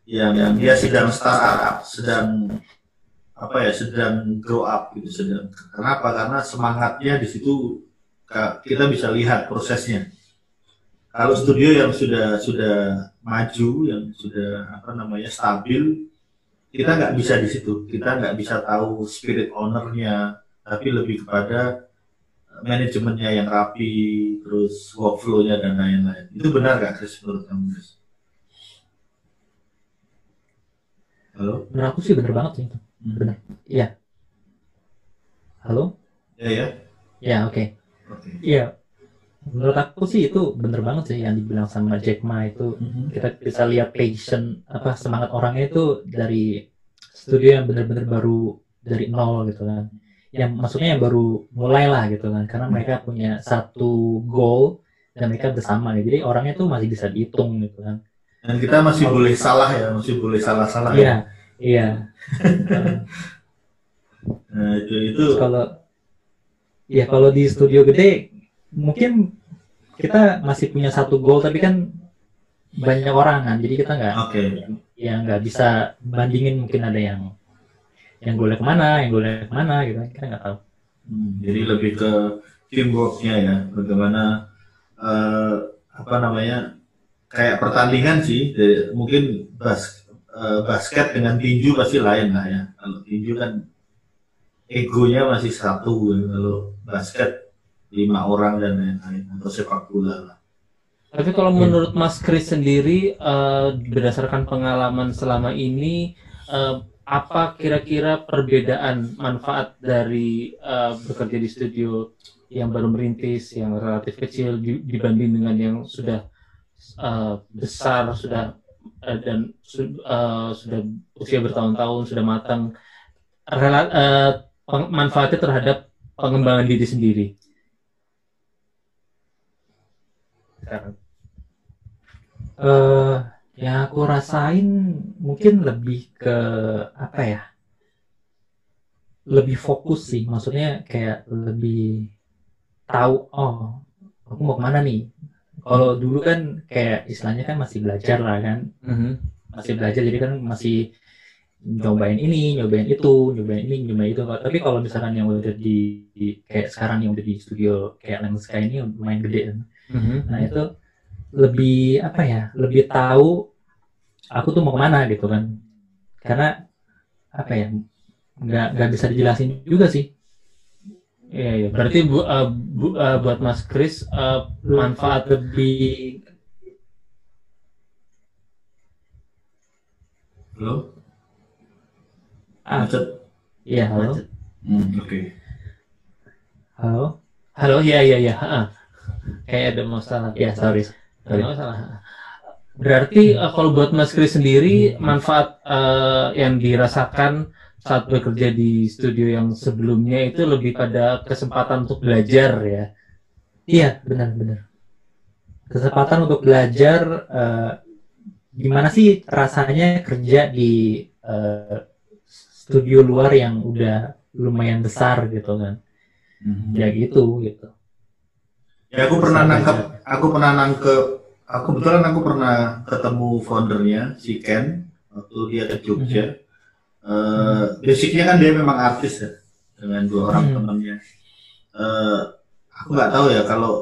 B: yang, yang dia sedang startup, sedang apa ya, sedang grow up gitu, sedang. Kenapa? Karena semangatnya di situ kita bisa lihat prosesnya. Kalau studio yang sudah sudah maju, yang sudah apa namanya stabil, kita nggak bisa di situ kita nggak bisa tahu spirit ownernya tapi lebih kepada manajemennya yang rapi terus workflow-nya dan lain-lain itu benar nggak Chris menurut kamu Chris? halo
D: Menurut aku sih bener banget sih itu. Bener. Iya. Halo?
B: ya ya
D: Ya oke.
B: oke
D: Iya. Menurut aku sih itu bener banget sih yang dibilang sama Jack Ma itu kita bisa lihat passion apa semangat orangnya itu dari studio yang bener-bener baru dari nol gitu kan yang maksudnya yang baru mulai lah gitu kan. Karena mereka punya satu goal dan mereka bersama gitu. jadi orangnya tuh masih bisa dihitung gitu kan.
B: Dan kita masih boleh salah ya masih boleh salah-salah
D: iya
B: ya.
D: iya. [laughs]
B: Nah, itu itu
D: kalau ya kalau di studio gede mungkin kita masih punya satu goal tapi kan banyak orang kan. Jadi kita nggak
B: oke.
D: ya nggak bisa bandingin mungkin ada yang yang boleh ke mana yang boleh ke mana gitu kan kita nggak tahu.
B: Hmm, jadi lebih ke teamworknya ya bagaimana eh, apa namanya kayak pertandingan sih. Dari- mungkin bas, eh, basket dengan tinju pasti lain lah ya. Kalau tinju kan egonya masih satu kalau basket lima orang dan lain-lain atau sepak bola lah.
C: Tapi kalau menurut Mas Kris sendiri, eh, berdasarkan pengalaman selama ini, eh, apa kira-kira perbedaan manfaat dari eh, bekerja di studio yang baru merintis, yang relatif kecil di- dibanding dengan yang sudah eh, besar, sudah eh, dan eh, sudah usia bertahun-tahun, sudah matang, Rela- peng- manfaatnya terhadap pengembangan diri sendiri. Sekarang.
D: Yang aku rasain mungkin lebih ke apa ya? Lebih fokus sih maksudnya kayak lebih tahu oh aku mau ke mana nih? Kalau dulu kan kayak istilahnya kan masih belajar lah kan.
C: Mhm.
D: masih belajar jadi kan masih nyobain ini nyobain itu nyobain ini nyobain itu. Tapi kalau misalkan yang udah di, di- kayak sekarang yang udah di studio kayak Lemon Sky ini lumayan gede kan.
C: Mhm.
D: nah itu lebih apa ya? Lebih tahu aku tuh mau ke mana gitu kan karena apa ya nggak nggak bisa dijelasin juga sih
C: Iya, iya. Berarti bu, eh, bu- eh, buat Mas Kris eh, manfaat
D: lebih
B: halo
D: ah
B: macet
D: iya halo
B: Macet. Hmm, oke
D: halo
C: Halo, iya iya iya. Kayak ada masalah.
D: ya sorry
C: Ada masalah. Berarti eh, kalau buat Mas Kris sendiri manfaat eh, yang dirasakan saat bekerja di studio yang sebelumnya itu lebih pada kesempatan untuk belajar ya.
D: Iya, benar-benar. Kesempatan untuk belajar eh, gimana sih rasanya kerja di eh, studio luar yang udah lumayan besar gitu kan.
B: Hmm.
D: Ya gitu gitu.
B: Ya aku pernah nangkep, aku pernah nangkep, aku kebetulan aku pernah ketemu foundernya si Ken waktu dia ke Jogja. Eh, basicnya kan dia memang artis ya dengan dua orang
D: Hmm.
B: temannya. Eh, aku nggak tahu ya kalau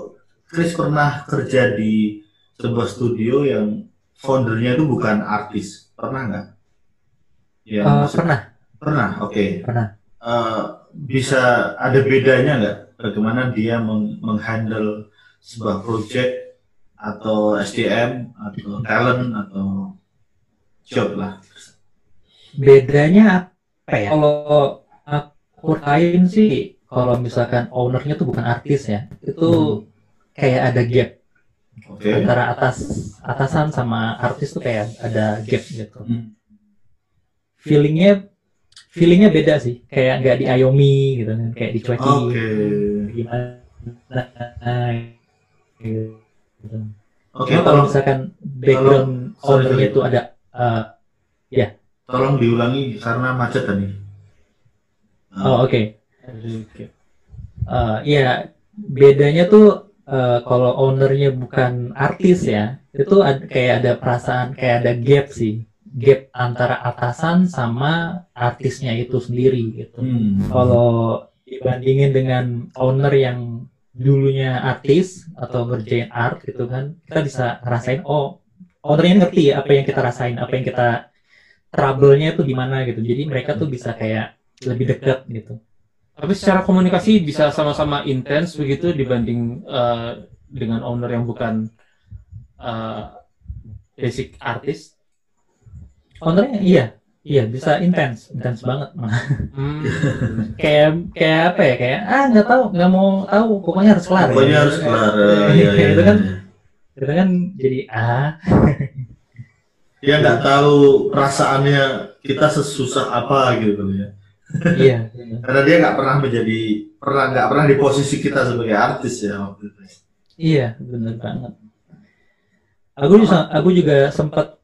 B: Chris pernah kerja di sebuah studio yang foundernya itu bukan artis, pernah nggak? Ya, maksud-
D: pernah,
B: pernah, oke.
D: pernah.
B: eh, bisa ada bedanya nggak bagaimana dia meng- menghandle sebuah project atau SDM atau talent atau job lah.
D: bedanya apa ya kalau aku lain sih kalau misalkan ownernya tuh bukan artis ya itu kayak ada gap
B: Oke.
D: antara atas atasan sama artis tuh kayak ada gap gitu
B: Hmm.
D: feelingnya feelingnya beda sih kayak nggak diayomi gitu kan kayak dicuekin
B: Oke.
D: gimana gitu.
B: Oke,
D: Cuma kalau misalkan background
B: sorry,
D: ownernya
B: sorry.
D: tuh ada eh,
B: tolong diulangi karena macet tadi. Eh,
D: oh oke Eh, iya bedanya tuh eh, kalau ownernya bukan artis ya itu ada, kayak ada perasaan kayak ada gap sih gap antara atasan sama artisnya itu sendiri gitu
B: hmm.
D: kalau dibandingin dengan owner yang dulunya artis atau ngerjain art gitu kan kita bisa ngerasain oh ownernya ngerti apa yang kita rasain apa yang kita trouble-nya itu gimana gitu. Jadi mereka tuh bisa kayak lebih dekat gitu.
C: Tapi secara komunikasi bisa sama-sama intens begitu dibanding eh, dengan owner yang bukan eh, basic artis.
D: ownernya iya iya bisa intens intens banget
C: Hmm. [laughs]
D: kayak kayak apa ya kayak ah nggak tahu nggak mau tahu pokoknya harus kelar
B: Pokoknya
D: ya.
B: harus kelar. Eh, iya, iya,
D: itu kan
B: iya.
D: itu kan jadi ah [laughs]
B: Dia nggak tahu perasaannya kita sesusah apa gitu ya. [laughs]
D: iya
B: Karena dia nggak pernah menjadi pernah nggak pernah di posisi kita sebagai artis ya waktu itu.
D: Iya, bener banget. Aku juga, aku juga sempat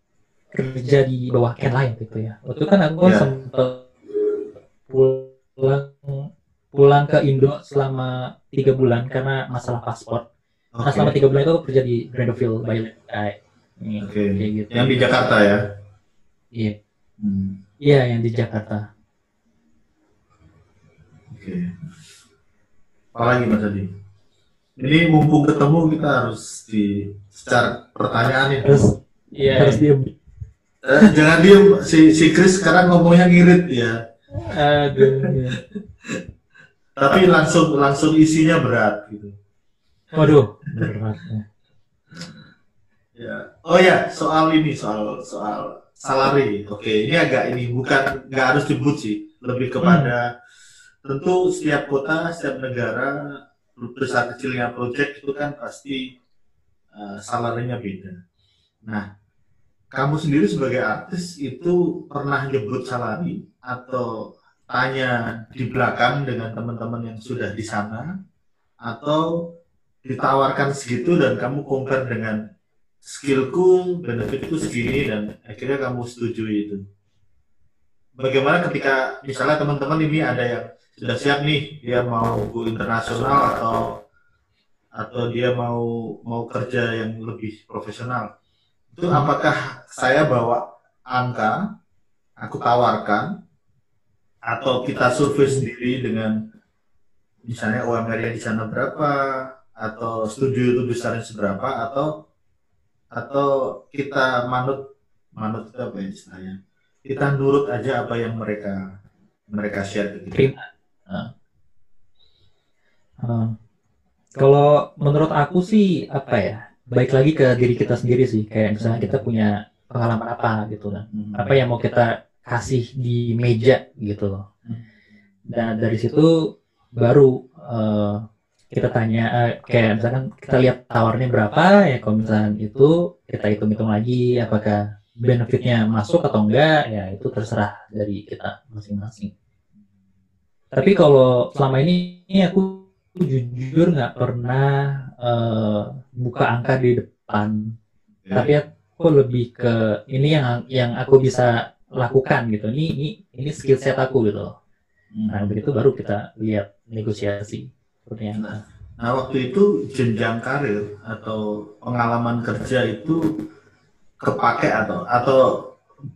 D: kerja di bawah Ken Lain gitu ya. Waktu itu kan aku
B: Iya.
D: sempat pulang pulang ke Indo selama tiga bulan karena masalah paspor. Nah
B: Oke.
D: selama tiga bulan itu aku kerja di Grandville by
B: Oke.
D: kayak gitu.
B: Yang di Jakarta ya.
D: Iya,
B: Hmm.
D: iya yang di Jakarta.
B: Oke. Apalagi Mas Adi? Ini mumpung ketemu kita harus di secara pertanyaan ini.
D: Terus
C: Iya.
D: harus diem.
B: Eh, jangan diem si si Chris sekarang ngomongnya ngirit ya.
C: Aduh.
D: Iya.
B: Tapi langsung langsung isinya berat gitu.
D: Waduh, berat. ya.
B: Ya. Oh ya, soal ini soal soal salary. Oke, ini agak ini bukan nggak harus disebut sih, lebih kepada tentu setiap kota, setiap negara besar kecilnya project itu kan pasti uh, salarinya beda. Nah, kamu sendiri sebagai artis itu pernah nyebut salary atau tanya di belakang dengan teman-teman yang sudah di sana atau ditawarkan segitu dan kamu compare dengan skillku, benefitku segini dan akhirnya kamu setuju itu. Bagaimana ketika misalnya teman-teman ini ada yang sudah siap nih dia mau go internasional atau atau dia mau mau kerja yang lebih profesional. Itu apakah saya bawa angka aku tawarkan atau kita survei sendiri dengan misalnya UMR di sana berapa atau studio itu besarnya seberapa atau atau kita manut manut itu apa ya istilahnya kita nurut aja apa yang mereka mereka share ke kita.
D: Terima. Uh, kalau menurut aku sih apa ya baik lagi ke diri kita sendiri sih. Kayak misalnya kita punya pengalaman apa gitu kan
B: Hmm.
D: apa yang mau kita kasih di meja gitu loh. Dan dari situ baru eh, kita tanya eh, kayak misalkan kita lihat tawarnya berapa ya kalau misalkan itu kita hitung-hitung lagi apakah benefitnya masuk atau enggak ya itu terserah dari kita masing-masing. Tapi kalau selama ini aku jujur nggak pernah eh, buka angka di depan
B: Ya.
D: tapi aku lebih ke ini yang yang aku bisa lakukan gitu ini ini ini skill set aku gitu loh.
B: Hmm.
D: nah begitu baru kita lihat negosiasi seperti apa
B: Nah waktu itu jenjang karir atau pengalaman kerja itu kepake atau atau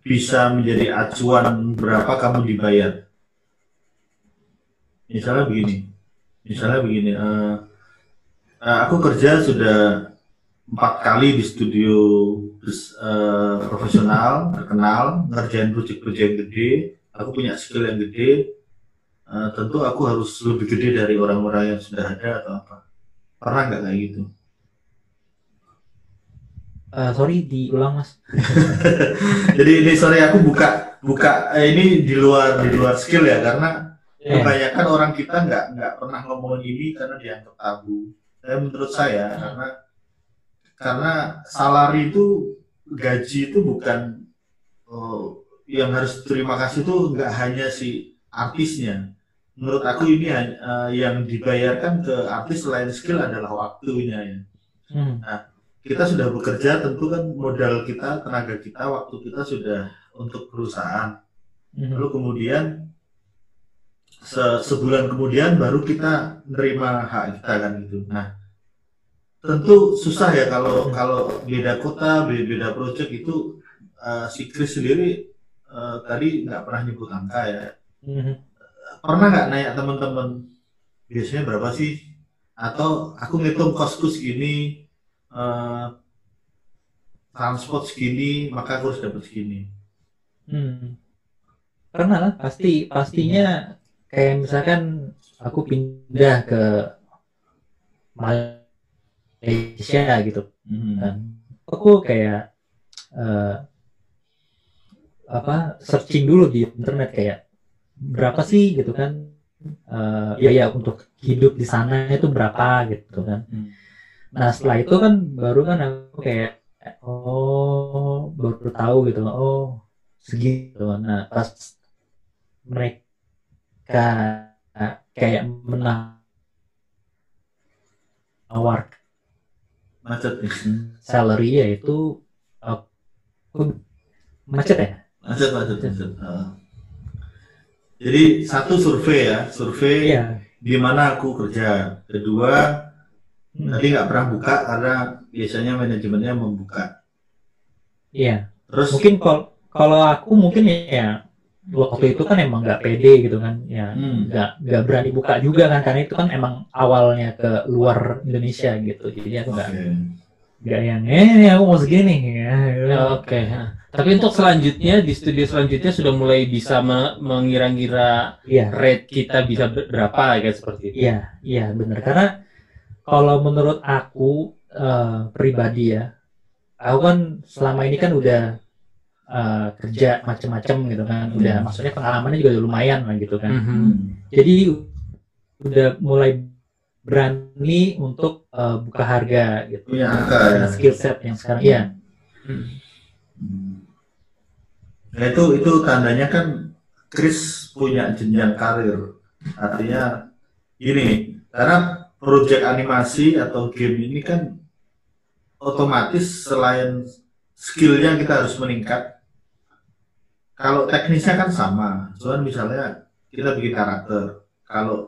B: bisa menjadi acuan berapa kamu dibayar. Misalnya begini, misalnya begini, eh, eh, aku kerja sudah empat kali di studio eh, profesional terkenal ngerjain proyek-proyek gede, aku punya skill yang gede, eh, tentu aku harus lebih gede dari orang-orang yang sudah ada atau apa. Pernah nggak kayak gitu?
D: Eh, sorry diulang mas. [laughs]
B: Jadi ini sorry aku buka buka eh, ini di luar di luar skill ya karena
D: Iya.
B: kebanyakan orang kita nggak nggak pernah ngomongin ini karena dianggap tabu. Saya menurut saya karena karena salary itu gaji itu bukan oh, yang harus terima kasih itu nggak hanya si artisnya. Menurut aku ini eh, yang dibayarkan ke artis selain skill adalah waktunya ya.
D: Hmm.
B: Kita sudah bekerja tentu kan modal kita, tenaga kita, waktu kita sudah untuk perusahaan.
D: Mhm.
B: Lalu kemudian se- sebulan kemudian baru kita nerima hak kita kan gitu. Nah, tentu susah ya kalau kalau beda kota, beda, beda project itu eh, si Chris sendiri eh, tadi nggak pernah nyebut angka ya.
D: Mhm.
B: Pernah nggak nanya teman-teman biasanya berapa sih? Atau aku ngitung kosku segini, eh, transport segini, maka aku harus dapat segini.
D: Hmm. Karena lah pasti pastinya kayak misalkan aku pindah ke Malaysia gitu kan. Aku kayak eh, apa searching dulu di internet kayak berapa sih gitu kan. Eh, ya ya untuk hidup di sana itu berapa gitu kan.
B: Hmm.
D: Nah setelah itu kan baru kan aku kayak oh baru tahu gitu oh segitu. Nah pas mereka kayak menawar
B: Macet nih.
D: salary yaitu aku macet ya
B: Macet, macet, macet. Heeh. Jadi satu survei ya, survei
D: iya
B: di mana aku kerja. Kedua,
D: Hmm.
B: tadi nggak pernah buka karena biasanya manajemennya membuka.
D: iya
B: Terus
D: mungkin kalau kalau aku mungkin ya waktu itu kan emang nggak pede gitu kan ya
B: Hmm.
D: nggak nggak berani buka juga kan karena itu kan emang awalnya ke luar Indonesia gitu jadi aku nggak
B: Oke.
D: nggak yang eh ini aku mau segini ya
C: Ya, Oke. Nah, Tapi untuk selanjutnya di studio selanjutnya sudah mulai bisa me- mengira-ngira
D: iya
C: rate kita bisa ber- berapa kayak seperti itu.
D: Iya, iya benar. Karena kalau menurut aku eh, pribadi ya, aku kan selama ini kan udah eh, kerja macam-macam gitu kan, udah
B: Hmm.
D: maksudnya pengalamannya juga lumayan lah gitu kan.
B: Hmm.
D: Jadi udah mulai berani untuk eh, buka harga gitu.
B: Angka ya.
D: Skill set yang sekarang iya.
C: Hmm.
B: Hmm. Nah itu itu tandanya kan Chris punya jenjang karir. Artinya gini, karena proyek animasi atau game ini kan otomatis selain skillnya kita harus meningkat. Kalau teknisnya kan sama, cuman misalnya kita bikin karakter. Kalau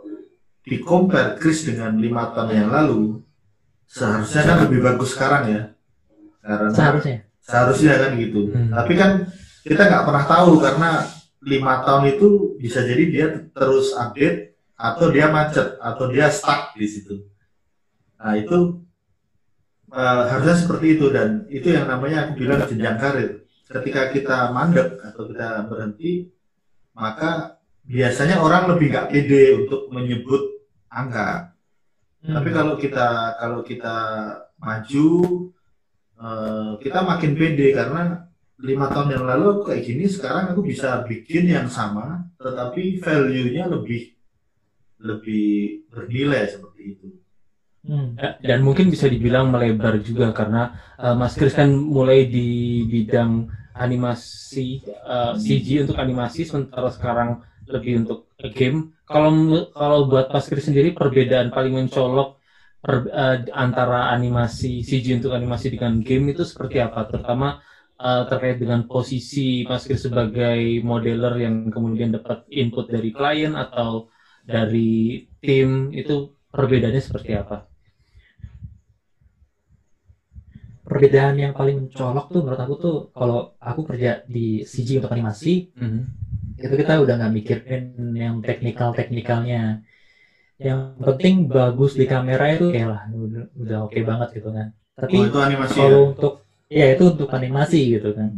B: di compare Chris dengan lima tahun yang lalu, seharusnya kan lebih bagus sekarang ya. Karena
D: Seharusnya.
B: seharusnya kan gitu
C: Hmm.
B: tapi kan kita nggak pernah tahu karena lima tahun itu bisa jadi dia terus update atau dia macet atau dia stuck di situ nah itu eh, harusnya seperti itu dan itu yang namanya aku bilang jenjang karir ketika kita mandek atau kita berhenti maka biasanya orang lebih nggak pede untuk menyebut angka
D: Hmm.
B: tapi kalau kita kalau kita maju eh, kita makin pede karena lima tahun yang lalu aku kayak gini sekarang aku bisa bikin yang sama tetapi value-nya lebih lebih bernilai seperti itu.
D: Hmm.
C: Ya, Dan mungkin bisa dibilang melebar juga karena eh, Mas Kris kan mulai di bidang animasi eh, CG untuk animasi sementara sekarang lebih untuk game. Kalau kalau buat Mas Kris sendiri perbedaan paling mencolok per- eh, antara animasi CG untuk animasi dengan game itu seperti apa? Terutama eh, terkait dengan posisi Mas Kris sebagai modeler yang kemudian dapat input dari klien atau dari tim itu perbedaannya seperti apa?
D: Perbedaan yang paling mencolok tuh menurut aku tuh kalau aku kerja di CG untuk animasi
C: Mhm.
D: itu kita udah nggak mikirin yang teknikal teknikalnya yang penting bagus di kamera itu ya lah udah, udah oke banget gitu kan tapi
B: Oh, itu animasi ya.
D: kalau untuk ya itu untuk animasi gitu kan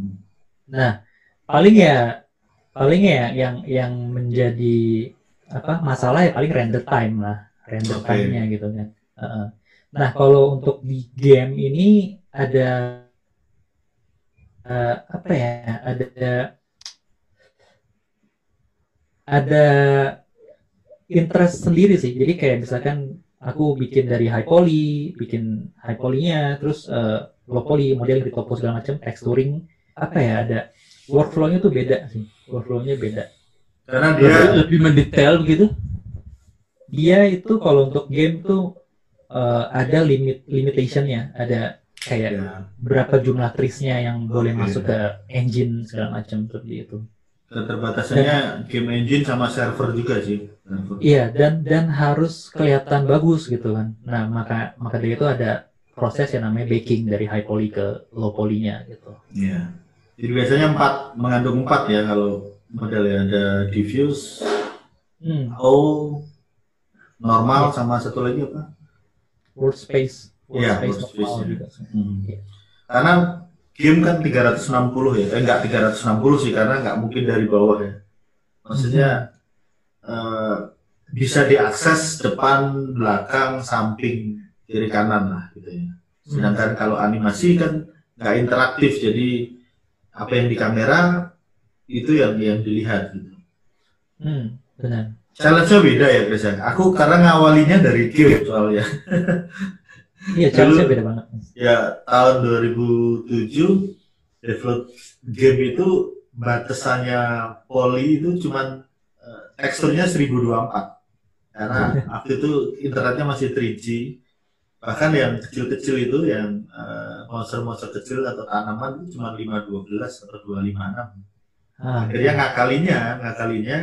D: nah paling ya paling ya yang yang menjadi apa masalah ya paling render time lah render
B: Oke.
D: time-nya gitu kan nah kalau untuk di game ini ada eh, apa ya ada ada interest sendiri sih. Jadi kayak misalkan aku bikin dari high poly bikin high poly-nya terus eh, low poly model retopo segala macam texturing apa ya ada workflow-nya tuh beda sih. Workflow-nya beda.
B: Karena
C: lebih,
B: dia
C: lebih mendetail begitu
D: dia itu kalau untuk game tuh eh, ada limit limitationnya. Ada kayak
B: ya,
D: berapa jumlah trisnya yang boleh
B: Oke.
D: masuk ke engine segala macam seperti itu
B: keterbatasannya game engine sama server juga sih. Server.
D: iya dan dan harus kelihatan bagus gitu kan nah maka maka dari itu ada proses yang namanya baking dari high poly ke low poly-nya gitu
B: Iya. Jadi biasanya empat mengandung empat ya kalau modelnya ada diffuse,
D: hmm,
B: O, normal sama satu lagi apa?
D: world space
B: Iya,
D: juga
B: Hmm.
D: Iya.
B: Karena game kan 360 ya, eh enggak 360 sih karena nggak mungkin dari bawah ya. Maksudnya eh, bisa diakses depan, belakang, samping, kiri kanan lah gitu ya. Sedangkan kalau animasi kan nggak interaktif, jadi apa yang di kamera itu yang yang dilihat gitu.
D: hmm, benar
B: Challenge-nya beda ya Chris ya. Aku karena ngawalinya dari game soalnya. [laughs]
D: iya challenge-nya beda banget.
B: Ya tahun 2007 develop game itu batasannya poly itu cuman eh, teksturnya 1024 karena [laughs] waktu itu internetnya masih 3G bahkan yang kecil-kecil itu yang eh, monster-monster kecil atau tanaman itu cuma 512 atau 256
D: ah,
B: akhirnya ngakalinya ngakalinya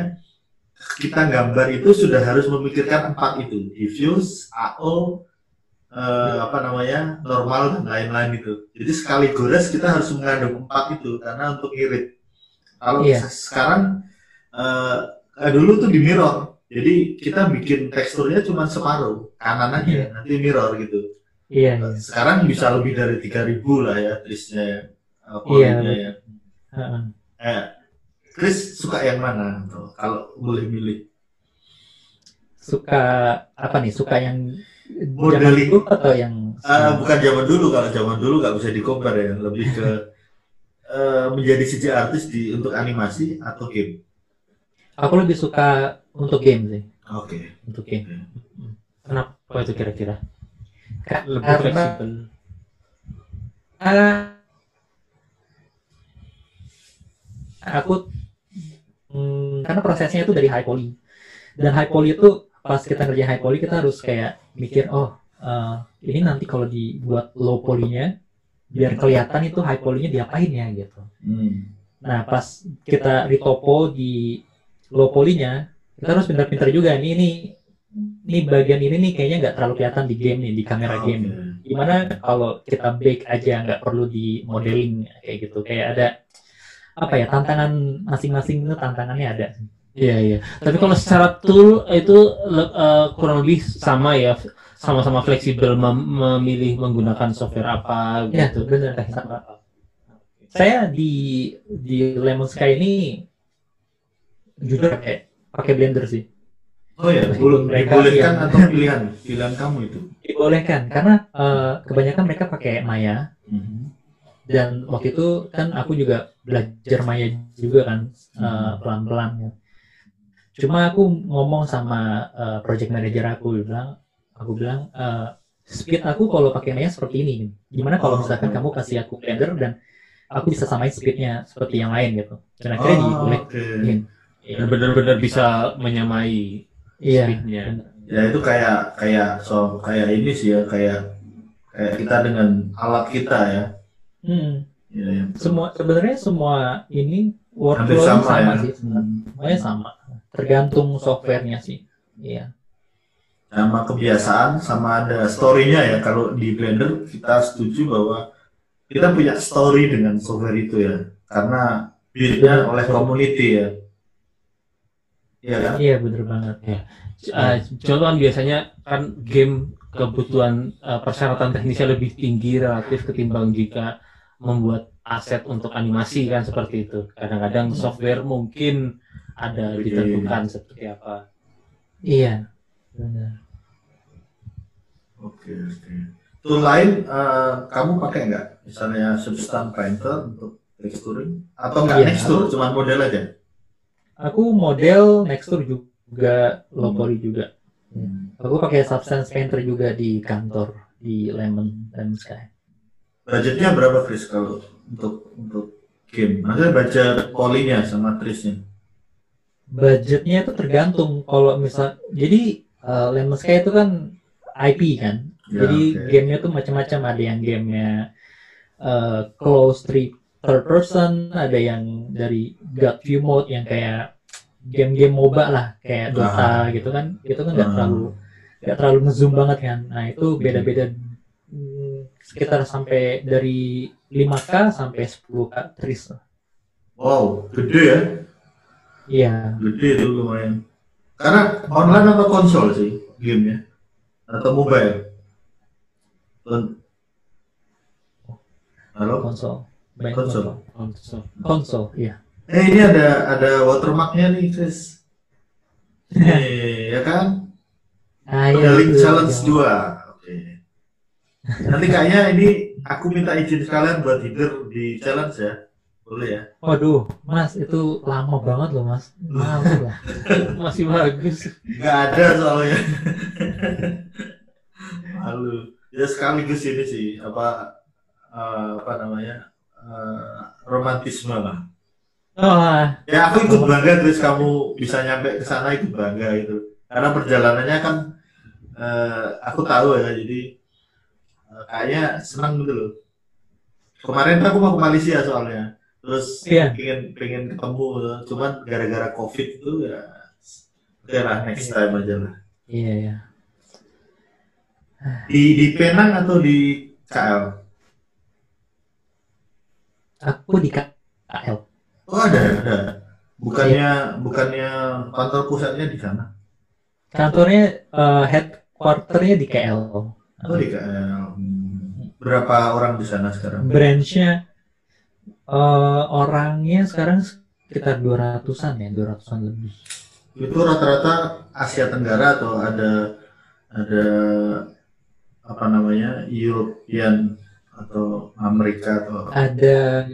B: kita gambar itu sudah harus memikirkan empat itu. Diffuse AO eh, apa namanya normal dan lain-lain itu jadi sekali gores kita harus mengandung empat itu karena untuk irit kalau se- sekarang eh, dulu tuh di mirror. Jadi kita bikin teksturnya cuma separuh kanan aja nanti mirror gitu.
D: Iya iya.
B: sekarang bisa lebih dari 3000 lah ya trisnya
D: Iya,
B: polynya ya. Eh, Chris suka yang mana tuh, kalau boleh milih?
D: suka apa nih? Suka yang Zaman dulu atau yang
B: Eh, bukan zaman dulu, kalau zaman dulu nggak bisa dikompar ya, lebih ke [laughs] eh, menjadi CG artis di untuk animasi atau game.
D: aku lebih suka untuk game sih.
B: Oke.
D: untuk game.
C: Kenapa itu kira-kira? Lebih
D: karena
C: fleksibel.
D: Aku hmm, karena prosesnya itu dari high poly. Dan high poly itu pas kita kerja high poly kita harus kayak mikir oh eh, ini nanti kalau dibuat low polynya biar kelihatan itu high polynya diapain ya gitu
B: Hmm.
D: Nah, pas kita retopo di low poly-nya, kita harus pintar-pintar juga. Ini, ini, ini bagian ini nih kayaknya nggak terlalu kelihatan di game nih, di kamera
B: Oke.
D: game. Gimana kalau kita bake aja, nggak perlu di modeling kayak gitu. Kayak ada apa ya tantangan masing-masing itu tantangannya ada.
C: Iya iya. Tapi kalau secara tool itu eh, kurang lebih sama ya, sama-sama fleksibel mem- memilih menggunakan software apa
D: Ya,
C: gitu.
D: benar. Sama. Saya di di Lemon Sky ini jujur pakai pakai Blender sih.
B: Oh ya, boleh
D: mereka
B: dibolehkan
D: yang-
B: atau pilihan pilihan kamu itu.
D: Dibolehkan karena eh, kebanyakan mereka pakai Maya
B: Hmm.
D: dan waktu itu kan aku juga belajar Maya juga kan eh,
B: Hmm.
D: pelan-pelan ya. Cuma aku ngomong sama eh, project manager aku bilang aku bilang eh, speed aku kalau pakai Maya seperti ini. Gimana kalau
B: Oh.
D: misalkan kamu kasih aku Blender dan aku bisa samain speednya seperti yang lain gitu. Dan akhirnya
B: Oh,
D: dibolehin.
B: oke.
C: Dan benar-benar bisa menyamai
D: Iya.
C: speednya.
B: Ya itu kayak kayak so kayak ini sih ya kayak kayak kita dengan alat kita ya.
D: Hmm.
B: Ya, ya.
D: Semua sebenarnya semua ini workflow
B: sama,
D: sama,
B: ya.
D: sih. sebenarnya.
B: Hmm.
D: Sama. Tergantung softwarenya sih. Iya.
B: sama kebiasaan sama ada story-nya ya kalau di Blender kita setuju bahwa kita punya story dengan software itu ya karena build-nya oleh community ya Iya kan?
D: Iya bener banget.
C: Eh, contoh kan biasanya kan game kebutuhan eh, persyaratan teknisnya lebih tinggi relatif ketimbang jika membuat aset untuk animasi kan seperti itu. Kadang-kadang software mungkin ada
B: Oke.
C: ditentukan seperti apa.
D: Iya. Benar.
B: Oke oke. Tool lain eh, kamu pakai nggak? Misalnya Substance Painter untuk texturing atau nggak
D: Iya,
B: texture, cuma model aja?
D: Aku model Nextur juga, low poly juga.
B: Hmm.
D: Aku pakai Substance Painter juga di kantor di Lemon Lemon Sky.
B: Budgetnya berapa Chris kalau untuk untuk game? Maksudnya budget polinya sama trisnya?
D: Budgetnya itu tergantung kalau misal jadi eh, Lemon Sky itu kan IP kan.
B: Ya,
D: Jadi
B: oke.
D: gamenya tuh macam-macam ada yang gamenya eh, close three third person, ada yang dari God view mode yang kayak game-game MOBA lah kayak Dota gitu kan. Itu kan nggak
B: Ah.
D: terlalu nggak terlalu ngezoom banget kan. Nah itu beda-beda hmm, sekitar sampai dari 5K sampai 10K tris.
B: Wow, gede ya?
D: Iya.
B: Gede itu lumayan. Karena online atau konsol sih gamenya? Atau mobile? Halo?
D: konsol. Banyak
B: Konsol.
D: konsol.
C: Konsol.
D: Iya.
B: Eh ini ada ada watermarknya nih Chris. Nih, ya kan?
D: Ah,
B: link
D: betul.
B: challenge 2. Oke. Nanti kayaknya ini aku minta izin sekalian buat hidur di challenge ya. Boleh ya?
D: Waduh, Mas itu lama banget loh Mas. Malu lah. [laughs]
C: Masih bagus.
B: Nggak ada soalnya. Malu. Ya sekaligus ini sih apa eh, apa namanya eh, romantisme lah.
D: Oh,
B: Ya aku ikut bangga terus kamu bisa nyampe ke sana ikut bangga gitu. Karena perjalanannya kan eh, aku tahu ya jadi eh, kayaknya senang gitu loh. Kemarin aku mau ke Malaysia soalnya. Terus
D: Iya.
B: pengen pengen ketemu cuman gara-gara covid itu ya oke lah next time aja lah.
D: iya ya.
B: Di di Penang atau di KL?
D: Aku di KL.
B: Oh ada ada. Bukannya bukannya kantor pusatnya di sana?
D: Kantornya eh, headquarternya di KL.
B: Oh di KL. Hmm. Berapa orang di sana sekarang?
D: Branchnya eh, orangnya sekarang sekitar 200-an ya, 200-an lebih.
B: Itu rata-rata Asia Tenggara atau ada ada apa namanya European atau Amerika atau
D: Ada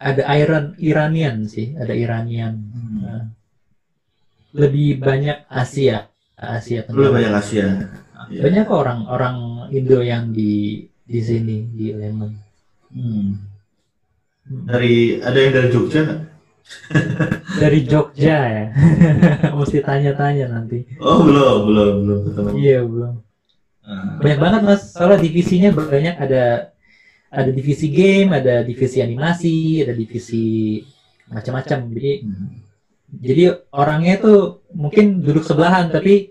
D: ada Iran Iranian sih, ada Iranian.
B: Hmm.
D: Nah, lebih banyak Asia, Asia Tenggara.
B: banyak Asia.
D: Banyak kok orang-orang Indo yang di di sini di Lemon.
B: Hmm. Dari ada yang dari Jogja nggak?
D: Dari Jogja ya. [laughs] Mesti tanya-tanya nanti.
B: Oh belum belum belum ketemu.
D: Iya, belum.
B: Ah.
D: Banyak banget Mas. Soalnya divisinya banyak ada ada divisi game, ada divisi animasi, ada divisi macam-macam. Jadi
B: Hmm.
D: jadi orangnya tuh mungkin duduk sebelahan tapi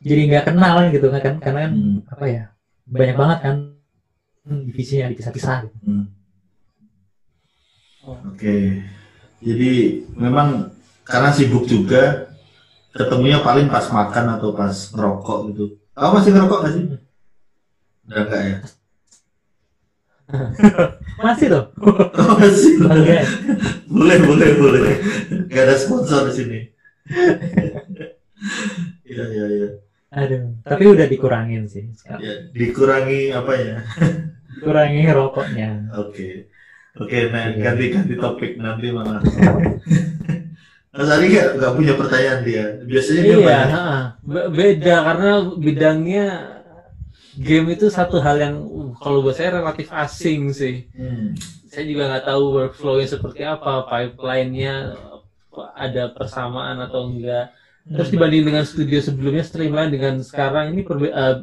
D: jadi nggak kenal gitu kan karena kan
B: Hmm.
D: apa ya banyak banget kan divisinya dipisah-pisah. gitu.
B: Hmm. Oke. Jadi memang karena sibuk juga ketemunya paling pas makan atau pas ngerokok gitu. Kamu masih ngerokok gak sih? Udah enggak ya? [laughs]
D: Masih tuh.
B: Oh, masih. [laughs]
D: Oke.
B: boleh, boleh, boleh. Gak ada sponsor di sini. [laughs] Iya, iya, iya.
D: Aduh, tapi udah dikurangin sih. sekarang.
B: Ya, dikurangi apa ya?
D: Kurangi rokoknya.
B: Oke. Oke, nah
D: Iya.
B: ganti-ganti topik nanti malah. [laughs] Mas Ari gak, gak punya pertanyaan dia. Biasanya dia
C: Iya,
B: banyak.
C: ha, beda karena bidangnya game itu satu hal yang uh, kalau buat saya relatif asing sih.
B: Hmm.
C: Saya juga nggak tahu workflow-nya seperti apa, pipeline-nya ada persamaan atau enggak. Terus dibanding dengan studio sebelumnya streamline dengan sekarang ini perbe- eh,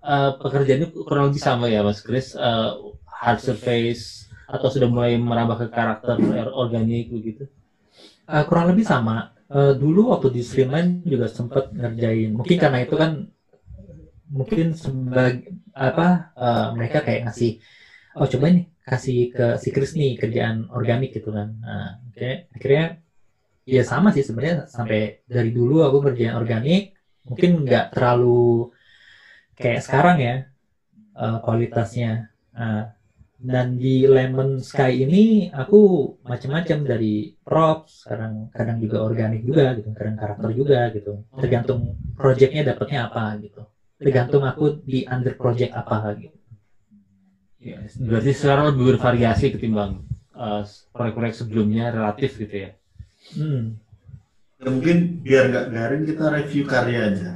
C: eh, pekerjaannya kurang lebih sama ya Mas Chris. Eh, hard surface atau sudah mulai merambah ke karakter organik begitu.
D: Eh, kurang lebih sama. Eh, dulu waktu di Streamline juga sempat ngerjain. Mungkin karena itu kan mungkin sebagai apa eh, mereka kayak ngasih oh coba nih kasih ke si Chris nih kerjaan organik gitu kan. Nah, oke akhirnya ya sama sih sebenarnya sampai dari dulu aku kerjaan organik mungkin nggak terlalu kayak sekarang ya eh, kualitasnya. Nah, dan di Lemon Sky ini aku macam-macam dari props, kadang kadang juga organik juga gitu, kadang karakter juga gitu. Tergantung projectnya dapatnya apa gitu tergantung aku di under project apa gitu
C: Ya, berarti sekarang lebih bervariasi ketimbang eh, proyek-proyek sebelumnya relatif gitu ya.
D: hmm.
B: Ya, mungkin biar nggak garing kita review karya aja.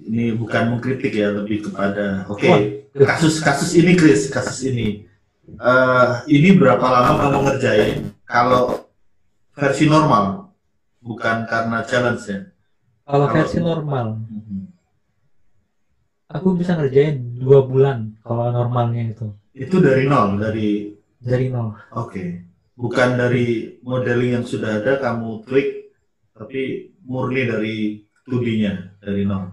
B: Ini bukan mengkritik ya, lebih kepada oke
D: Wah.
B: kasus kasus ini Chris, kasus ini. Eh, ini berapa lama kamu ngerjain? Kalau versi normal, bukan karena challenge ya.
D: kalau
B: Kalau-
D: versi normal aku bisa ngerjain dua bulan kalau normalnya itu
B: Itu dari nol, dari
D: dari nol
B: oke, bukan dari modeling yang sudah ada kamu tweak, tapi murni dari 2D-nya dari nol.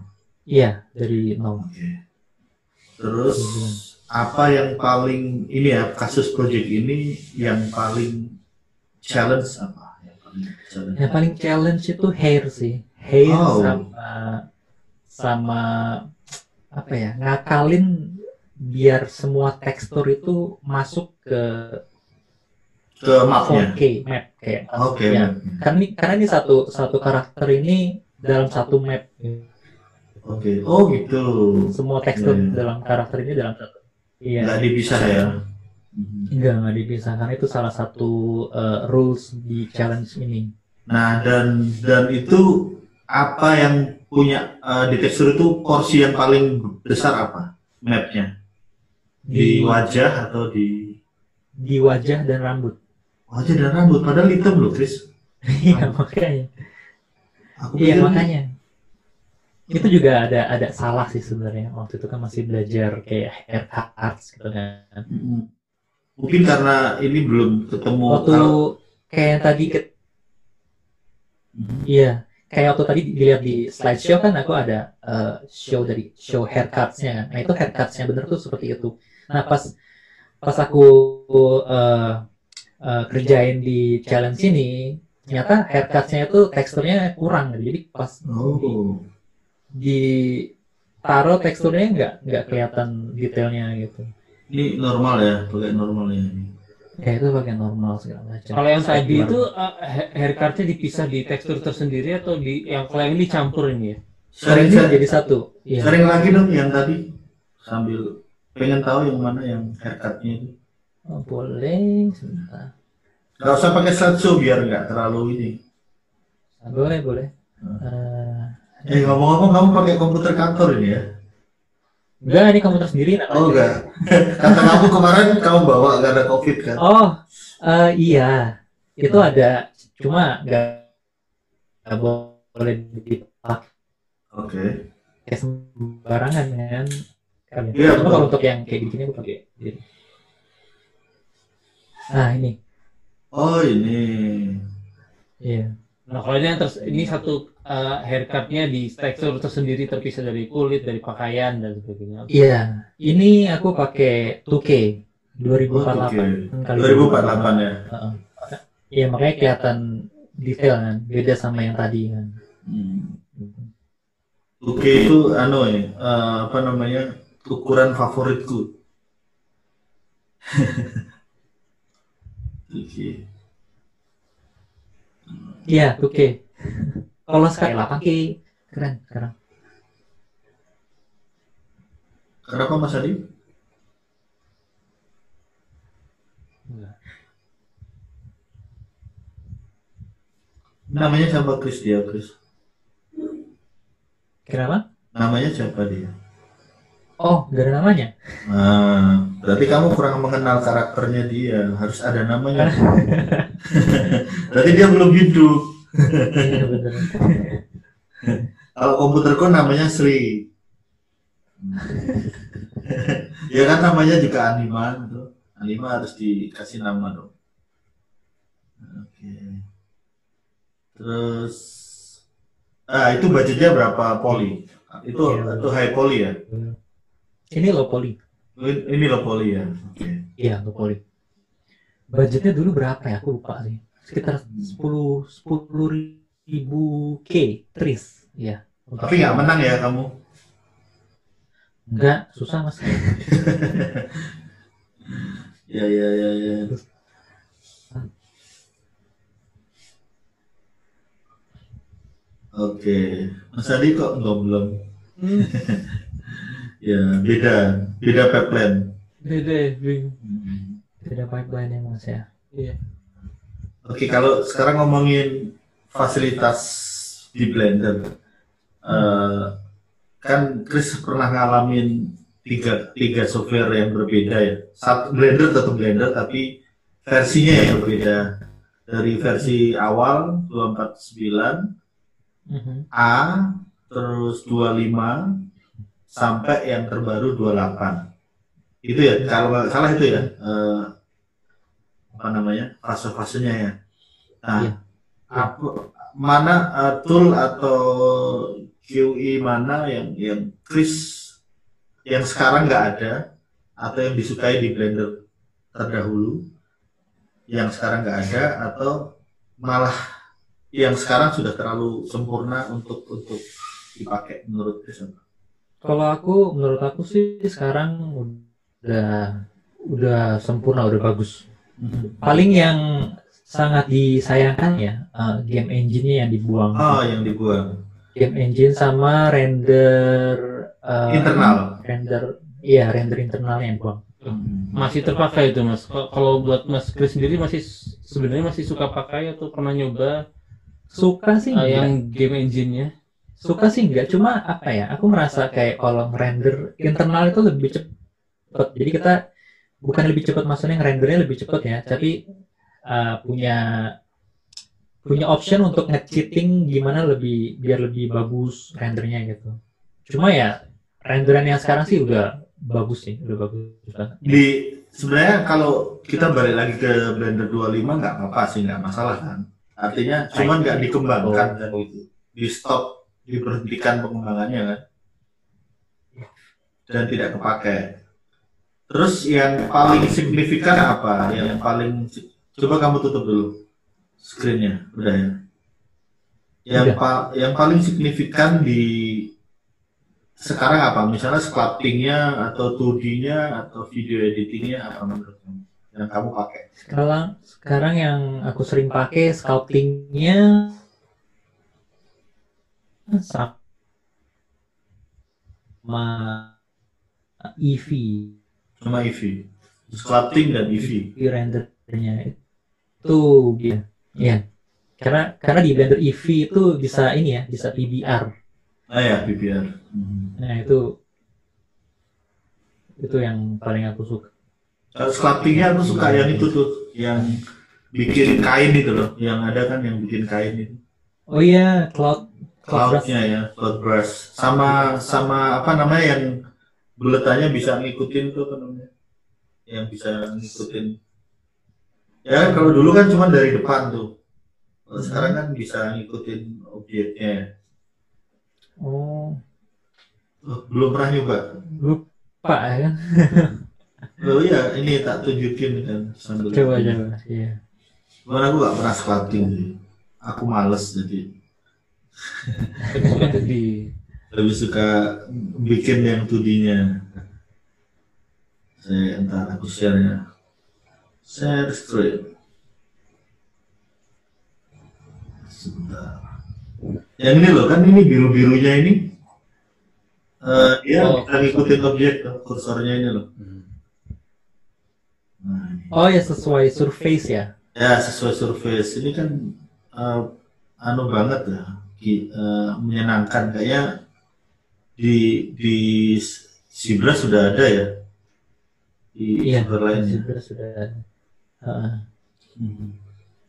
D: Iya dari nol
B: Oke. Terus apa yang paling ini ya kasus project ini yang paling challenge apa? Yang paling challenge.
D: yang paling challenge itu hair sih hair
B: Oh.
D: sama sama apa ya ngakalin biar semua tekstur itu masuk ke
B: Ke mapnya.
D: 4K map kayak
B: Oke.
D: Ya.
B: mapnya.
D: karena ini karena ini satu satu karakter ini dalam satu map
B: Oke. Oh gitu.
D: semua tekstur
B: Hmm.
D: dalam karakter ini dalam satu iya
B: Nggak dipisah ya.
D: Enggak nggak dipisahkan itu salah satu uh, rules di challenge ini
B: Nah dan dan itu apa yang punya eh, di tekstur itu porsi yang paling besar apa? Mapnya di wajah atau di
D: di wajah dan rambut
B: wajah dan rambut padahal hitam loh Chris. [laughs]
D: iya makanya
B: Aku
D: iya makanya itu juga ada ada salah sih sebenarnya. Waktu itu kan masih belajar kayak hair arts gitu kan.
B: Mungkin karena ini belum ketemu
D: waktu
B: kalau
D: kayak yang tadi ke
B: Mhm.
D: iya. Kayak waktu tadi dilihat di slideshow kan aku ada uh, show dari show haircutsnya nah itu haircutsnya bener tuh seperti itu. Nah pas pas aku uh, uh, kerjain di challenge ini ternyata haircutsnya itu teksturnya kurang. Jadi pas
B: oh.
D: di taruh teksturnya nggak nggak kelihatan detailnya gitu
B: ini normal ya pakai normal ya ini.
D: ya itu pakai normal segala macam
C: Kalau yang tadi itu uh, ha- haircutnya dipisah di tekstur tersendiri atau di yang kalau yang ini dicampur ini ya?
B: Sering, sering,
D: jadi satu iya
B: sering lagi dong yang tadi sambil pengen tahu yang mana yang haircutnya itu.
D: Oh, boleh sebentar
B: Gak usah pakai slideshow biar nggak terlalu ini.
D: Boleh boleh
B: Hmm.
D: Eh,
B: Eh ngomong-ngomong kamu pakai komputer kantor ini ya?
D: enggak ini komputer sendiri nak
B: Oh enggak. Kata kamu kemarin kamu bawa gak ada covid kan?
D: oh eh, iya itu ada cuma nggak nggak boleh dipakai
B: Oke.
D: sembarangan kan.
B: Iya,
D: Cuma kalau untuk yang kayak gini aku pakai nah ini
B: Oh ini.
D: iya
C: Nah kalau ini yang ters- ini satu uh, haircutnya di tekstur tersendiri terpisah dari kulit, dari pakaian dan sebagainya.
D: Iya, ini aku pakai 2K 2048
B: Oh,
D: kali
B: 2048 ya.
D: Heeh. Iya, makanya kelihatan detail kan, beda sama yang tadi kan.
B: Hmm. Oke itu anu ya, eh, apa namanya ukuran favoritku. [laughs] Oke.
D: Iya, 2K. [laughs] Kalau sekarang 8K keren sekarang.
B: Kenapa Mas Adi? Namanya siapa Chris dia Chris?
D: Kenapa?
B: Namanya siapa dia?
D: Oh, gak ada namanya.
B: Nah, berarti kamu kurang mengenal karakternya dia. Harus ada namanya. [laughs] berarti dia belum hidup.
D: Iya.
B: Kalau komputerku namanya Sri. ya kan namanya juga Anima gitu. Anima harus dikasih nama dong. Oke. Terus ah itu budgetnya berapa poli? Itu
D: Iya.
B: itu high poly ya?
D: Ini low poly.
B: Ini low poly ya. Oke.
D: Iya, low poly. Budgetnya dulu berapa ya? Aku lupa sih. Sekitar 10 10 ribu K, tris. Iya.
B: Tapi nggak menang ya kamu?
D: Enggak, susah mas. [laughs]
B: Ya ya ya ya. Oke, Mas Adi kok belum?
C: Hmm, [laughs]
B: Ya, beda, beda pipeline.
C: beda.
B: Hmm.
D: Beda pipeline ya mas ya.
C: Iya.
B: Oke, kalau sekarang ngomongin fasilitas di Blender, eh, kan Chris pernah ngalamin tiga, tiga software yang berbeda ya. Satu Blender tetap Blender, tapi versinya yang berbeda. Dari versi awal 249,
D: Mhm.
B: A, terus 25, sampai yang terbaru 28. Itu ya, kalau salah itu ya, eh, apa namanya, fase-fasenya ya. Nah,
D: Iya.
B: apa, mana eh, tool atau QE mana yang yang Chris yang sekarang nggak ada atau yang disukai di Blender terdahulu yang sekarang nggak ada atau malah yang sekarang sudah terlalu sempurna untuk untuk dipakai menurut Chris?
D: Kalau aku, menurut aku sih sekarang udah udah sempurna, udah bagus. Paling yang sangat disayangkan ya eh, game engine-nya yang dibuang.
B: Oh, yang dibuang
D: Game engine sama render eh,
B: internal.
D: Render, iya render internalnya yang buang.
C: Masih terpakai itu mas. Kalau buat Mas Chris sendiri masih sebenarnya masih suka pakai atau pernah nyoba
D: Suka sih
C: uh,
D: enggak.
C: yang game engine-nya?
D: Suka sih enggak, cuma apa ya? Aku merasa kayak kalau render internal itu lebih cepet. Jadi kita bukan lebih cepat maksudnya rendernya lebih cepet ya, tapi uh, punya punya option untuk nge-cheating gimana lebih biar lebih bagus rendernya gitu. Cuma ya renderan yang sekarang sih udah bagus sih, udah bagus banget.
B: Di sebenarnya kalau kita balik lagi ke Blender 25 nggak apa-apa sih nggak masalah kan. Artinya cuman nggak dikembangkan kan gitu. Di stop, diberhentikan pengembangannya kan. Dan tidak kepakai. Terus yang paling signifikan apa? Yang paling coba kamu tutup dulu screennya, udah ya. Yang
D: Udah.
B: pa- yang paling signifikan di sekarang apa? Misalnya sculptingnya atau 2D-nya atau video editingnya apa menurut kamu? Yang kamu pakai?
D: Sekarang sekarang yang aku sering pakai sculptingnya sama EV,
B: Sama EV. Sculpting dan EV.
D: EV rendernya itu dia. Iya. Karena karena di Blender EV itu bisa ini ya, bisa PBR.
B: Ah ya, PBR. Hmm.
D: Nah, itu itu yang paling aku suka.
B: Kalau sculptingnya aku suka yang itu tuh, yang bikin kain itu loh, yang ada kan yang bikin kain itu.
D: Oh iya, cloud cloud.
B: Cloudnya ya, cloud brush. Sama sama apa namanya yang buletannya bisa ngikutin tuh apa namanya? Yang bisa ngikutin. Ya kan kalau dulu kan cuma dari depan tuh. Kalau sekarang kan bisa ngikutin objeknya.
D: Oh,
B: Oh, belum pernah nyoba.
D: lupa ya. [laughs]
B: Oh iya, ini tak tunjukin kan sambil.
D: Coba coba. Iya.
B: Cuman aku gak pernah squatting. Aku males jadi [laughs] lebih suka bikin yang 2D-nya. Saya entar aku share-nya. Share screen. Sebentar. Yang ini loh, kan ini biru-birunya ini. Eh dia
C: Oh,
B: bisa ngikutin objek kursornya ini loh. Nah, ini.
D: Oh ya sesuai surface ya.
B: Ya sesuai surface ini kan eh, anu banget ya, Ki- eh, menyenangkan kayaknya di di Zebra sudah ada ya di
D: Iya.
B: software lainnya.
D: Sudah sudah. Heeh.
B: Hmm.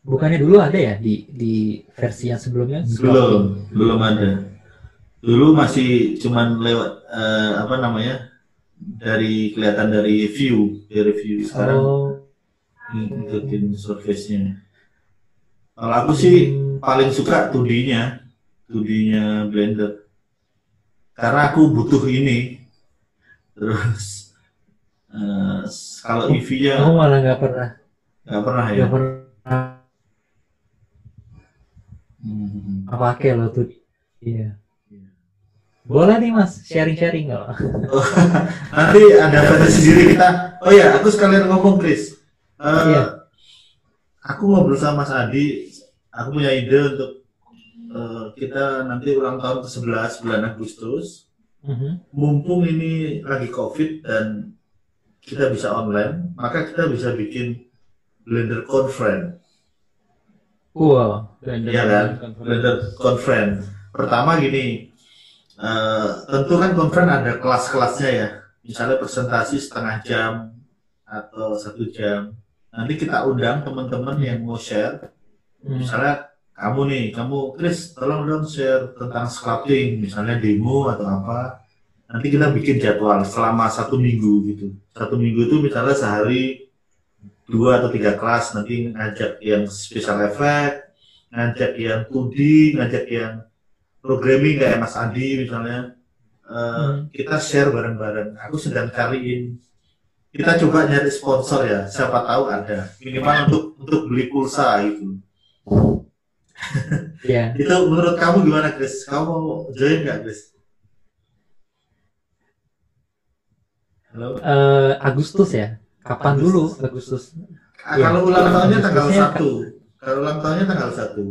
D: Bukannya dulu ada ya di di versi yang sebelumnya?
B: Belum, belum ada. Dulu masih cuman lewat eh, apa namanya dari kelihatan dari view, dari view sekarang
D: Oh,
B: ngikutin surface-nya. Kalau aku sih paling suka 2D-nya, 2D-nya Blender. Karena aku butuh ini. Terus eh, kalau
D: aku
B: EV-nya
D: malah nggak pernah
B: nggak pernah ya.
D: nggak pernah
B: Hmm.
D: pakai loh tuh. Iya. Boleh nih mas, sharing-sharing nggak? [laughs]
B: Nanti ada versi sendiri kita. Oh ya, aku sekalian ngomong Chris. Eh,
D: Iya.
B: Aku ngobrol sama Mas Adi. Aku punya ide untuk eh, kita nanti ulang tahun ke-11 bulan Agustus.
C: Mhm.
B: Mumpung ini lagi COVID dan kita bisa online, maka kita bisa bikin Blender Conference.
C: Wah, Blender
B: Iya kan?
C: Conference.
B: Blender Conference. Pertama gini, eh, tentu kan conference ada kelas-kelasnya ya. Misalnya presentasi setengah jam atau satu jam. Nanti kita undang teman-teman yang mau share.
C: Hmm.
B: Misalnya kamu nih, kamu Chris, tolong dong share tentang sculpting, misalnya demo atau apa. Nanti kita bikin jadwal selama satu minggu gitu. Satu minggu itu misalnya sehari dua atau tiga kelas. Nanti ngajak yang special effect, ngajak yang 2D, ngajak yang programming kayak Mas Adi misalnya. Eh,
C: Hmm.
B: Kita share bareng-bareng. Aku sedang cariin. Kita coba nyari sponsor ya. Siapa tahu ada. Minimal untuk untuk beli pulsa gitu.
D: Iya. [laughs]
B: Itu menurut kamu gimana, Chris? Kamu mau join nggak, Chris? Halo.
D: Eh, Agustus ya. Kapan
B: Agustus.
D: dulu Agustus? Iya.
B: Kalau ulang tahunnya tanggal
D: Agustusnya
B: satu. Kalau ulang tahunnya tanggal satu.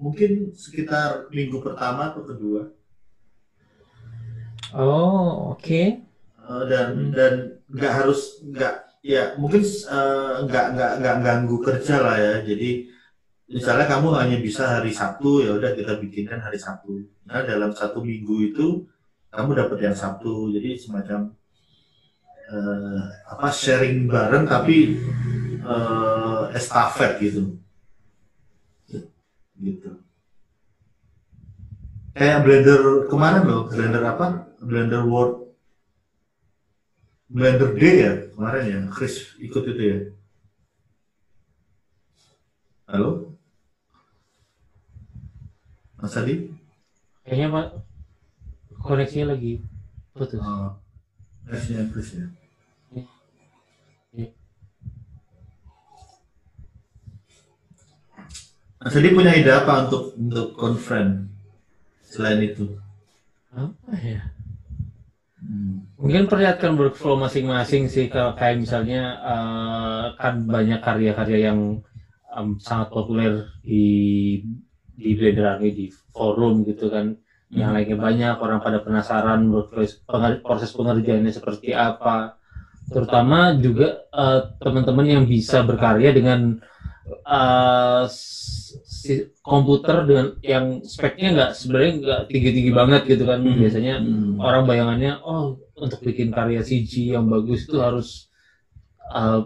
B: Mungkin sekitar minggu pertama atau kedua.
D: Oh, oke.
B: Eh, dan
D: Hmm.
B: dan nggak harus nggak ya mungkin eh, nggak nggak nggak ganggu kerja lah ya. Jadi misalnya kamu hanya bisa hari Sabtu ya udah kita bikinkan hari Sabtu. Nah dalam satu minggu itu kamu dapat yang Sabtu. Jadi semacam eh, apa sharing bareng tapi eh, estafet gitu. Gitu. Kayak Blender kemarin loh, Blender apa? Blender World Blender Day ya kemarin ya, Chris ikut itu ya. Halo, Mas Adi?
C: Kayaknya Pak koneksinya lagi putus.
B: Oh, Chrisnya Chris ya. Mas Adi punya ide apa untuk untuk conference selain itu?
C: Apa ya?
B: Hmm.
C: Mungkin perlihatkan workflow masing-masing sih kalau kayak misalnya eh, kan banyak karya-karya yang em, sangat populer di di Army di forum gitu kan yang lainnya banyak orang pada penasaran penger- proses pengerjaannya seperti apa terutama juga eh, teman-teman yang bisa berkarya dengan s- si- komputer dengan yang speknya nggak sebenarnya nggak tinggi-tinggi banget gitu kan
B: Hmm.
C: biasanya
B: Hmm.
C: orang bayangannya oh untuk bikin karya CG yang bagus itu harus uh,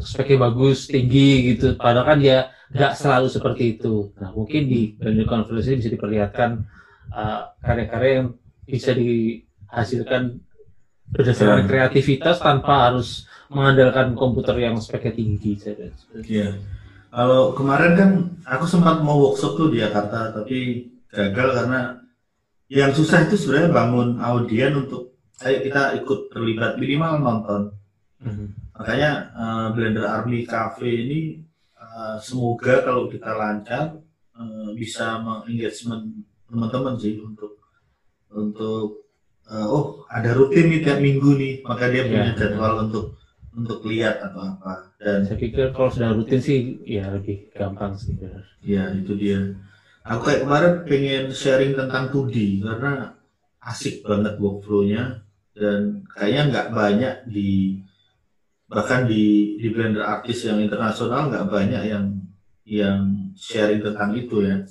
C: speknya bagus tinggi gitu padahal kan ya nggak selalu seperti itu nah mungkin di Blender Conference ini bisa diperlihatkan uh, karya-karya yang bisa dihasilkan berdasarkan
B: Ya.
C: kreativitas tanpa harus mengandalkan komputer yang speknya tinggi
B: Iya. Kalau kemarin kan aku sempat mau workshop tuh di Jakarta, tapi gagal karena yang susah itu sebenarnya bangun audien untuk ayo kita ikut terlibat minimal nonton.
C: Mhm.
B: Makanya eh, Blender Army Cafe ini eh, semoga kalau kita lancar eh, bisa mengengagement teman-teman sih untuk untuk eh, oh ada rutin nih tiap minggu nih, maka dia punya
C: Iya.
B: jadwal untuk untuk lihat atau apa dan
C: saya pikir kalau sudah rutin sih ya lebih gampang sih.
B: Ya itu dia. Aku kayak kemarin pengen sharing tentang 2D karena asik banget workflow-nya dan kayaknya nggak banyak di bahkan di di Blender artis yang internasional nggak banyak yang yang sharing tentang itu ya.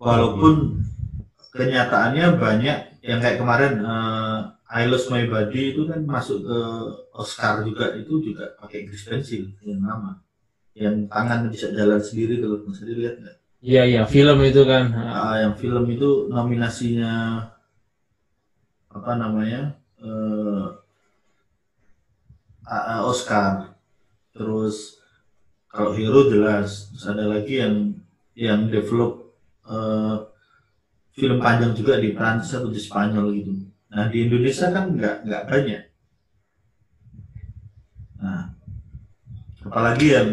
B: Walaupun kenyataannya banyak yang kayak kemarin eh, I Lost My Body itu kan masuk ke Oscar juga itu juga pakai pencil yang nama yang tangan bisa jalan sendiri kalau bisa dilihat nggak?
C: Iya iya film itu kan
B: Ah, yang film itu nominasinya apa namanya eh, Oscar. Terus kalau Hero jelas, terus ada lagi yang yang develop eh, film panjang juga di Prancis atau di Spanyol gitu. Nah di Indonesia kan nggak nggak banyak. Nah apalagi yang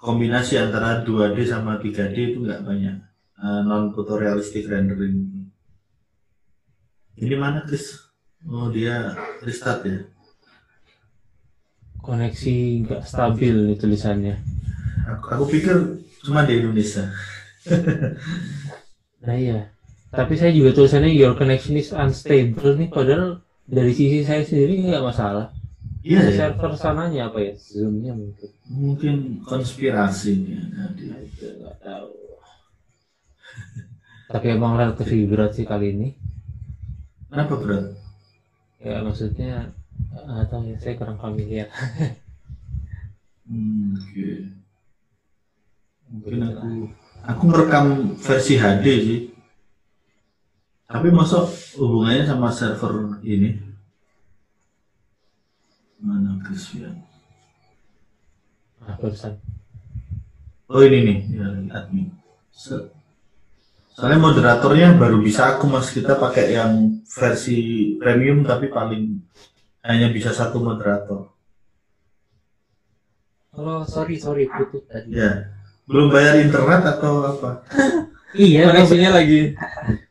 B: kombinasi antara 2D sama 3D itu nggak banyak non photorealistic rendering ini mana Chris oh dia restart ya
C: koneksi nggak stabil nih tulisannya
B: aku, aku pikir cuma di Indonesia [laughs]
C: Nah iya. Tapi saya juga tulisannya your connection is unstable nih. Padahal dari sisi saya sendiri nggak masalah.
B: Iya ya.
C: Server sananya apa ya? Zoomnya mungkin.
B: Mungkin konspirasi nih. Jadi,
C: Itu nggak tahu. Tapi emang relatif berat sih kali ini.
B: Kenapa berat?
C: Ya maksudnya tahu ya. Saya kurang familiar.
B: Hmm, oke. Mungkin aku aku merekam versi HD sih. Tapi masuk hubungannya sama server ini? Mana Christian?
C: Ah, barusan.
B: Oh ini nih, ya, admin. Se- Soalnya moderatornya baru bisa aku mas kita pakai yang versi premium tapi paling hanya bisa satu moderator.
D: Oh, sorry, sorry, putus tadi.
B: Ya, belum bayar internet atau apa? [laughs]
D: Iya,
C: Koneksinya lagi.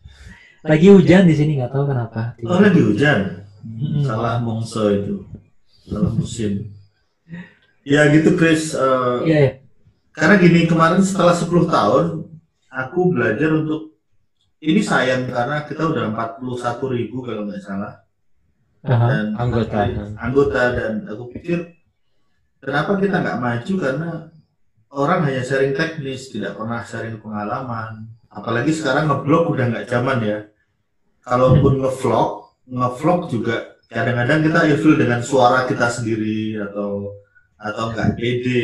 C: [laughs]
D: lagi hujan di sini nggak tahu kenapa.
B: Oh lagi hujan.
D: Mm-mm.
B: Salah mongso itu, salah musim. Ya gitu Chris. Eh,
D: Iya, ya.
B: Karena gini kemarin setelah 10 tahun aku belajar untuk ini sayang karena kita udah 41 ribu kalau nggak salah Dan
C: Anggota.
B: anggota dan aku pikir kenapa kita nggak maju? Karena orang hanya sharing teknis tidak pernah sharing pengalaman. Apalagi sekarang ngeblog udah nggak zaman ya. Kalaupun ngevlog ngevlog juga kadang-kadang kita ilfil dengan suara kita sendiri atau atau nggak pede.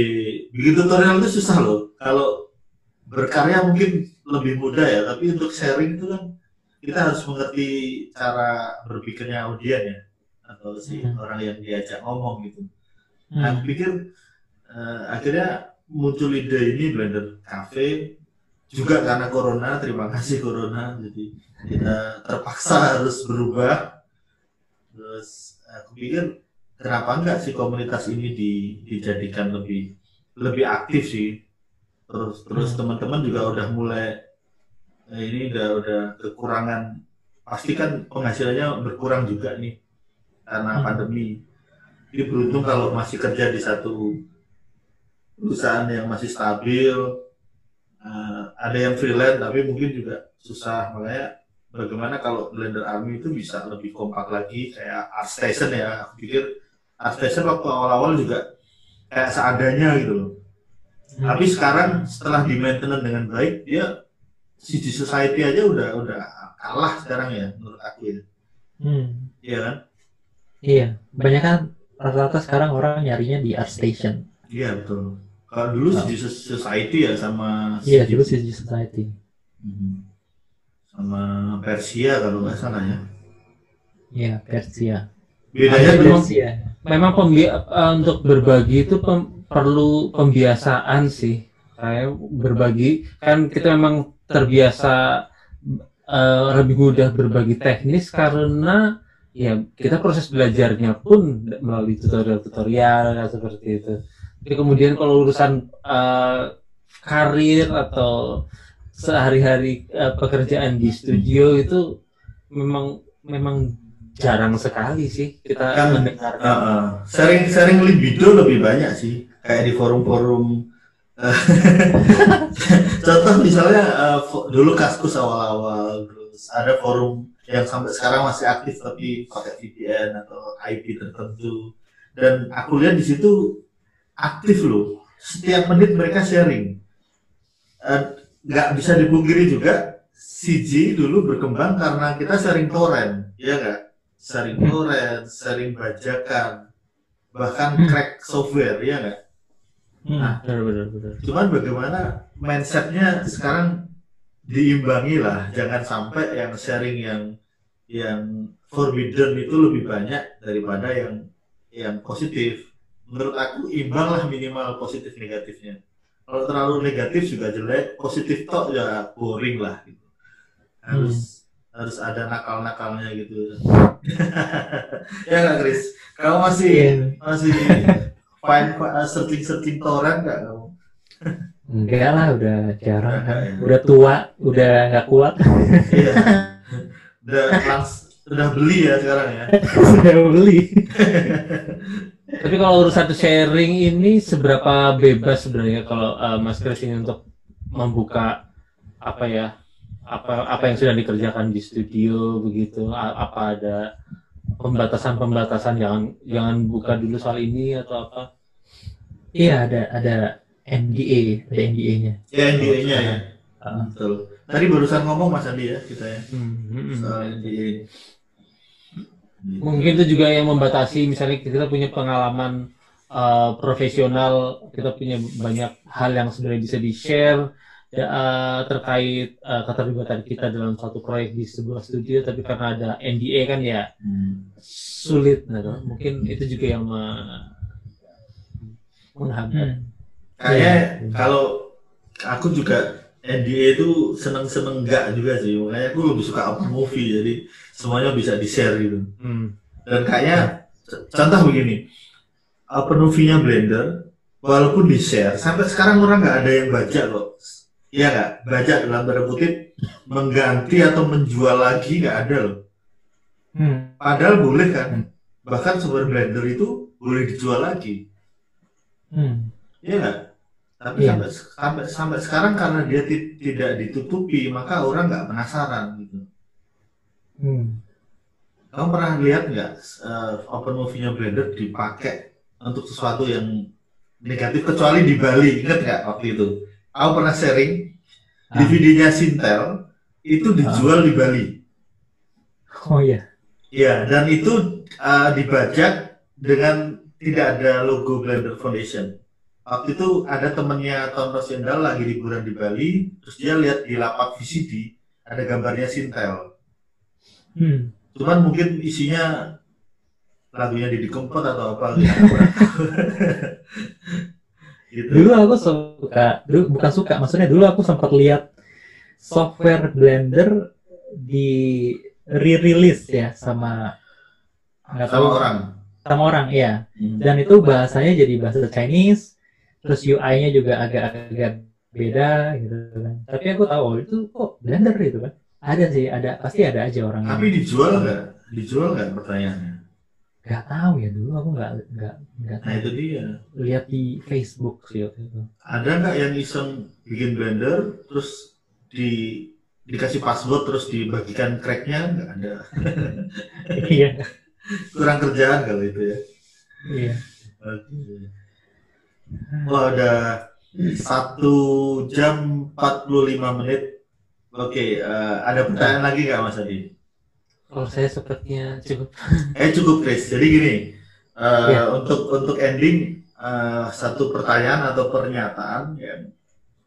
B: Bikin tutorial itu susah loh. Kalau berkarya mungkin lebih mudah ya tapi untuk sharing itu kan kita harus mengerti cara berpikirnya audien ya atau si
D: Hmm.
B: orang yang diajak ngomong gitu
D: Hmm.
B: Nah, aku pikir eh, akhirnya muncul ide ini Blender Cafe juga karena corona, terima kasih corona. Jadi kita terpaksa harus berubah. Terus aku pikir kenapa enggak sih komunitas ini di- dijadikan lebih lebih aktif sih. Terus terus
D: Hmm.
B: teman-teman juga udah mulai eh, ini udah udah kekurangan pasti kan penghasilannya berkurang juga nih karena
D: Hmm.
B: pandemi. Jadi beruntung kalau masih kerja di satu perusahaan yang masih stabil, eh, ada yang freelance tapi mungkin juga susah makanya bagaimana kalau Blender Army itu bisa lebih kompak lagi kayak ArtStation ya aku pikir ArtStation waktu awal-awal juga kayak seadanya gitu loh
D: Hmm.
B: tapi sekarang setelah di maintenance dengan baik dia CG Society aja udah udah kalah sekarang ya menurut aku ya
D: Hmm.
B: iya kan
D: Iya, banyak kan rata-rata sekarang orang nyarinya di ArtStation.
B: iya betul kalau dulu
D: Oh.
B: Society ya sama
D: Iya, dulu CG Society.
B: Mhm. sama Persia kalau nggak salah ya
D: Iya, Persia.
B: bedanya
C: Ada
B: memang
D: Persia.
C: Memang pembi- eh, untuk berbagi itu pem- perlu pembiasaan sih. Kayak berbagi kan kita memang terbiasa eh, lebih mudah berbagi teknis karena ya kita proses belajarnya pun melalui tutorial-tutorial ya, seperti itu. Tapi kemudian kalau urusan eh, karir atau sehari-hari eh, pekerjaan di studio itu memang memang jarang sekali sih kita
B: Kan,
C: mendengar
B: Uh, uh, sharing sharing libido lebih banyak sih kayak di forum-forum uh, [laughs] contoh misalnya uh, dulu kaskus awal-awal terus ada forum yang sampai sekarang masih aktif tapi pakai VPN atau IP tertentu dan aku lihat di situ aktif loh setiap menit mereka sharing Uh, nggak bisa dipungkiri juga CG dulu berkembang karena kita sharing torrent ya nggak sharing torrent, sharing bajakan, bahkan
D: Hmm.
B: crack software, ya nggak?
D: Hmm.
B: Nah,
C: benar benar benar
B: Cuman bagaimana mindsetnya sekarang diimbangi lah, jangan sampai yang sharing yang yang forbidden itu lebih banyak daripada yang yang positif. Menurut aku imbang lah minimal positif negatifnya. Kalau terlalu negatif juga jelek, positif tok ya boring lah gitu. Harus harus ada nakal-nakalnya gitu. [laughs] ya nggak Chris? Kamu masih
D: Iya.
B: masih find searching searching torrent nggak kamu? [laughs]
D: Enggak lah, udah jarang kan. [laughs]
B: Udah,
D: tua, udah nggak kuat.
B: Iya. Udah langs, udah beli ya sekarang ya.
D: udah beli. [laughs]
C: tapi kalau urusan sharing ini seberapa bebas sebenarnya kalau eh, Mas Kris ini untuk membuka apa ya apa apa yang sudah dikerjakan di studio begitu A- apa ada pembatasan-pembatasan jangan jangan buka dulu soal ini atau apa
D: Iya ada ada NDA, ada NDA-nya.
B: Ya NDA-nya ya.
D: Ah.
B: Betul. Tadi barusan ngomong Mas Andi ya kita ya
C: Hmm,
B: soal NDA.
C: mungkin itu juga yang membatasi misalnya kita punya pengalaman uh, profesional kita punya banyak hal yang sebenarnya bisa di share ya, uh, terkait uh, keterlibatan kita dalam satu proyek di sebuah studio tapi karena ada NDA kan ya
B: Hmm.
C: sulit gitu. mungkin itu juga yang me- menghambat
D: Hmm.
B: Kayaknya
D: Iya.
B: kalau aku juga NDA itu seneng-seneng enggak juga sih. Makanya aku lebih suka open movie jadi semuanya bisa di-share gitu.
C: Hmm.
B: Dan kayaknya contoh begini. Open movie-nya Blender walaupun di-share sampai sekarang orang nggak ada yang baca kok. Iya nggak? Baca dalam tanda kutip mengganti atau menjual lagi nggak ada loh.
D: Hmm.
B: Padahal boleh kan? Bahkan software Blender itu boleh dijual lagi.
D: Hmm.
B: Iya nggak? Tapi
D: Iya.
B: sampai, sampai sampai sekarang karena dia ti- tidak ditutupi, maka orang nggak penasaran gitu.
D: Hmm.
B: Kamu pernah lihat nggak eh, open movie-nya Blender dipakai untuk sesuatu yang negatif kecuali di Bali, ingat nggak waktu itu? Aku pernah sharing
D: Ah.
B: DVD-nya Sintel itu dijual di Bali.
D: Oh iya.
B: Iya, dan itu eh, dibajak dengan tidak ada logo Blender Foundation. Waktu itu ada temennya Tom Rosendal lagi liburan di Bali, terus dia lihat di lapak VCD ada gambarnya Sintel.
D: Hmm.
B: Cuman mungkin isinya lagunya Didi Kempot atau apa [laughs] gitu. [laughs] gitu.
D: Dulu aku suka, dulu bukan suka, maksudnya dulu aku sempat lihat software Blender di re-release ya sama nggak tahu
B: Sama orang.
D: sama orang ya.
B: Hmm.
D: Dan itu bahasanya jadi bahasa Chinese, terus UI-nya juga agak-agak beda gitu kan. Tapi aku tahu oh, itu kok Blender itu kan. Ada sih, ada pasti ada aja orang
B: Tapi
D: yang
B: dijual nggak? Dijual nggak pertanyaannya?
D: nggak tahu ya dulu aku nggak nggak nggak
B: Nah itu dia.
D: lihat di Facebook sih waktu itu.
B: Ada nggak yang iseng bikin Blender terus di dikasih password terus dibagikan cracknya nggak ada [laughs]
D: Iya,
B: kurang kerjaan kalau itu ya
D: iya.
B: Oke. Wah udah satu jam 45 menit Oke, eh, ada pertanyaan lagi nggak Mas Adi?
C: kalau saya sepertinya cukup [laughs]
B: Eh cukup Chris. Jadi gini, eh,
D: Ya.
B: untuk untuk ending eh, satu pertanyaan atau pernyataan yang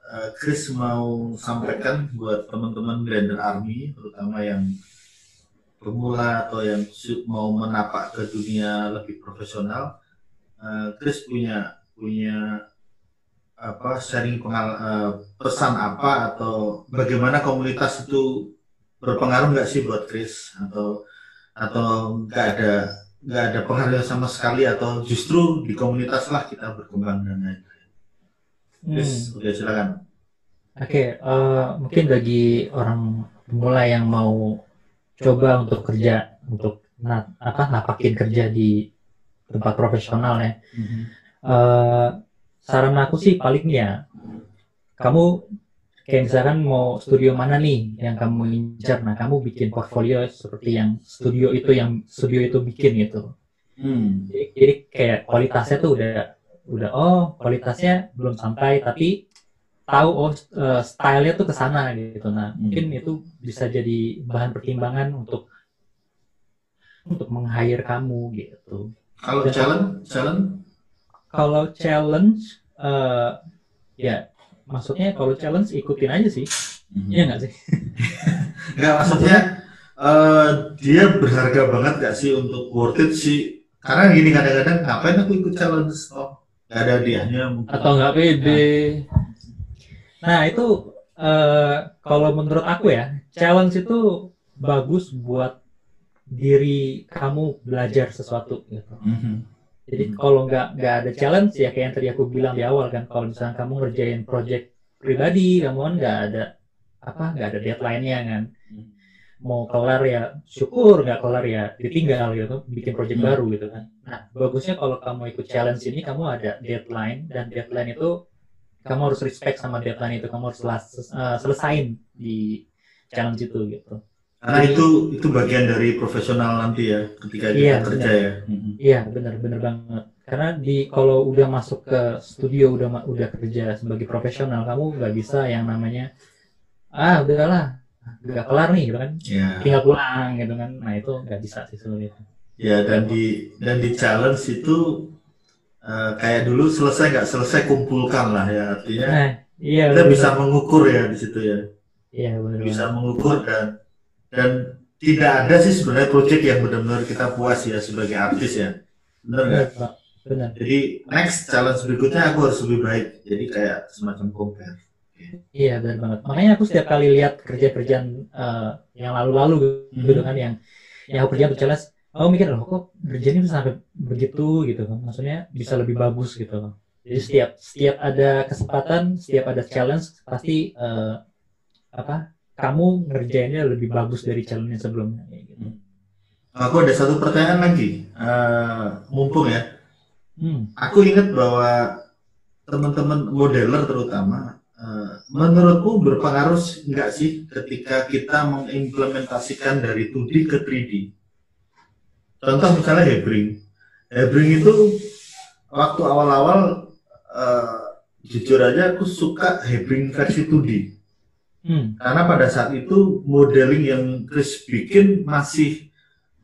B: eh, Chris mau sampaikan buat teman-teman Blender Army, terutama yang pemula atau yang mau menapak ke dunia lebih profesional. Eh, Chris punya punya apa sharing pengal eh, pesan apa atau bagaimana komunitas itu berpengaruh nggak sih buat Chris? Atau atau nggak ada nggak ada pengaruh sama sekali atau justru di komunitas lah kita berkembang dan lain
D: Hmm.
B: Chris oke silakan.
D: Oke, eh, mungkin bagi orang pemula yang mau coba untuk kerja, untuk na- apa napakin kerja di tempat profesional ya, eh, saran aku sih paling ya, kamu kayak misalkan mau studio mana nih yang kamu incar, nah kamu bikin portfolio seperti yang studio itu yang studio itu bikin gitu.
B: Hmm.
D: Jadi, jadi kayak kualitasnya tuh udah udah oh kualitasnya belum sampai tapi tahu oh eh, stylenya tuh ke sana gitu. Nah,
B: Hmm.
D: mungkin itu bisa jadi bahan pertimbangan untuk untuk meng-hire kamu gitu.
B: kalau
D: Dan-
B: challenge challenge
D: Kalau challenge eh ya maksudnya kalau challenge ikutin aja sih. Iya nggak sih? [laughs]
B: nggak maksudnya eh, dia berharga banget gak sih untuk worth it sih karena gini kadang-kadang ngapain aku ikut challenge oh nggak ada hadiahnya mungkin
C: atau nggak pede
D: Nah, itu eh kalau menurut aku ya, challenge itu bagus buat diri kamu belajar sesuatu gitu.
B: Mhm.
D: Jadi kalau nggak nggak ada challenge ya kayak yang tadi aku bilang di awal kan, kalau misalnya kamu ngerjain project pribadi, kamu kan nggak ada apa nggak ada deadline-nya kan. Mau kelar ya syukur, nggak kelar ya ditinggal gitu, bikin project
B: Hmm.
D: baru gitu kan. Nah, bagusnya kalau kamu ikut challenge ini kamu ada deadline dan deadline itu kamu harus respect sama deadline itu kamu harus selas- eh, selesain di challenge itu gitu
B: Karena itu itu bagian dari profesional nanti ya ketika
D: Iya,
B: kerja ya. Mhm.
D: Iya benar benar banget. Karena di kalau udah masuk ke studio udah udah kerja sebagai profesional kamu nggak bisa yang namanya ah udahlah udah kelar nih gitu kan
B: Ya.
D: tinggal pulang gitu kan. Nah itu nggak bisa sih sebenarnya.
B: Ya dan di dan di challenge itu eh, kayak dulu selesai nggak selesai kumpulkan lah ya artinya
D: Nah iya
B: kita
D: benar,
B: bisa mengukur ya di situ ya
D: iya benar.
B: bisa mengukur dan dan tidak ada sih sebenarnya project yang benar-benar kita puas ya sebagai artis ya benar nggak?
D: Benar, Pak. benar.
B: Jadi next challenge berikutnya aku harus lebih baik jadi kayak semacam compare.
D: Iya benar banget. Makanya aku setiap kali lihat kerja-kerjaan eh, yang lalu-lalu gitu kan yang yang aku kerja untuk challenge, aku mikir loh kok kerjanya bisa sampai begitu gitu kan. Maksudnya bisa lebih bagus gitu. Jadi setiap setiap ada kesempatan, setiap ada challenge pasti eh, apa kamu ngerjainnya lebih bagus dari challenge yang sebelumnya gitu.
B: Aku ada satu pertanyaan lagi, Eh, mumpung ya.
D: Hmm.
B: Aku ingat bahwa teman-teman modeler terutama, eh, menurutku berpengaruh nggak sih ketika kita mengimplementasikan dari 2D ke 3D? Contoh misalnya Hebring. Hebring itu waktu awal-awal eh, jujur aja aku suka Hebring versi 2D.
D: Hmm.
B: Karena pada saat itu modeling yang Chris bikin masih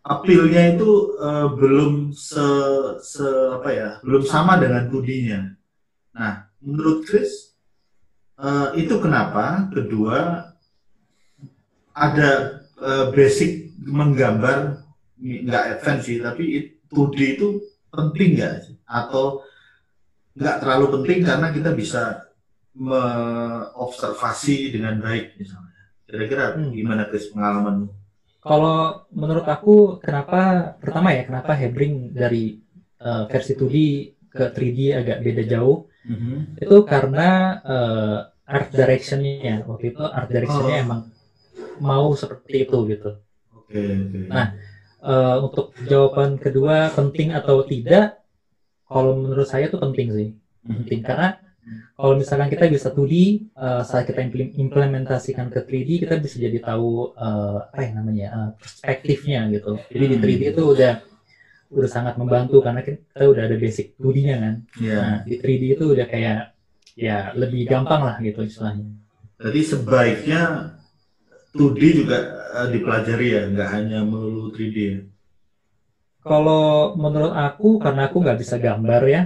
B: appeal-nya itu eh, belum se, se apa ya, belum sama dengan 2D-nya. Nah, menurut Chris eh, itu kenapa? Kedua ada eh, basic menggambar nggak advance sih, tapi it- 2D itu penting nggak? Atau nggak terlalu penting karena kita bisa mengobservasi dengan baik misalnya. Kira-kira
D: Hmm.
B: gimana Chris pengalamanmu?
D: Kalau menurut aku kenapa pertama ya kenapa Hebring dari eh, versi 2D ke 3D agak beda jauh itu karena eh, art directionnya waktu itu art directionnya
B: Oh.
D: emang mau seperti itu gitu.
B: Oke, oke.
D: Nah, Eh, untuk jawaban kedua penting atau tidak, kalau menurut saya itu penting sih penting karena kalau misalkan kita bisa 2D eh, saat kita implementasikan ke 3D kita bisa jadi tahu eh, apa ya namanya eh, perspektifnya gitu. Jadi di 3D itu udah udah sangat membantu karena kita udah ada basic 2D-nya kan.
B: Ya,
D: Nah, di 3D itu udah kayak ya lebih gampang lah gitu istilahnya.
B: jadi sebaiknya 2D juga dipelajari ya, nggak hanya melulu 3D ya.
D: Kalau menurut aku karena aku nggak bisa gambar ya,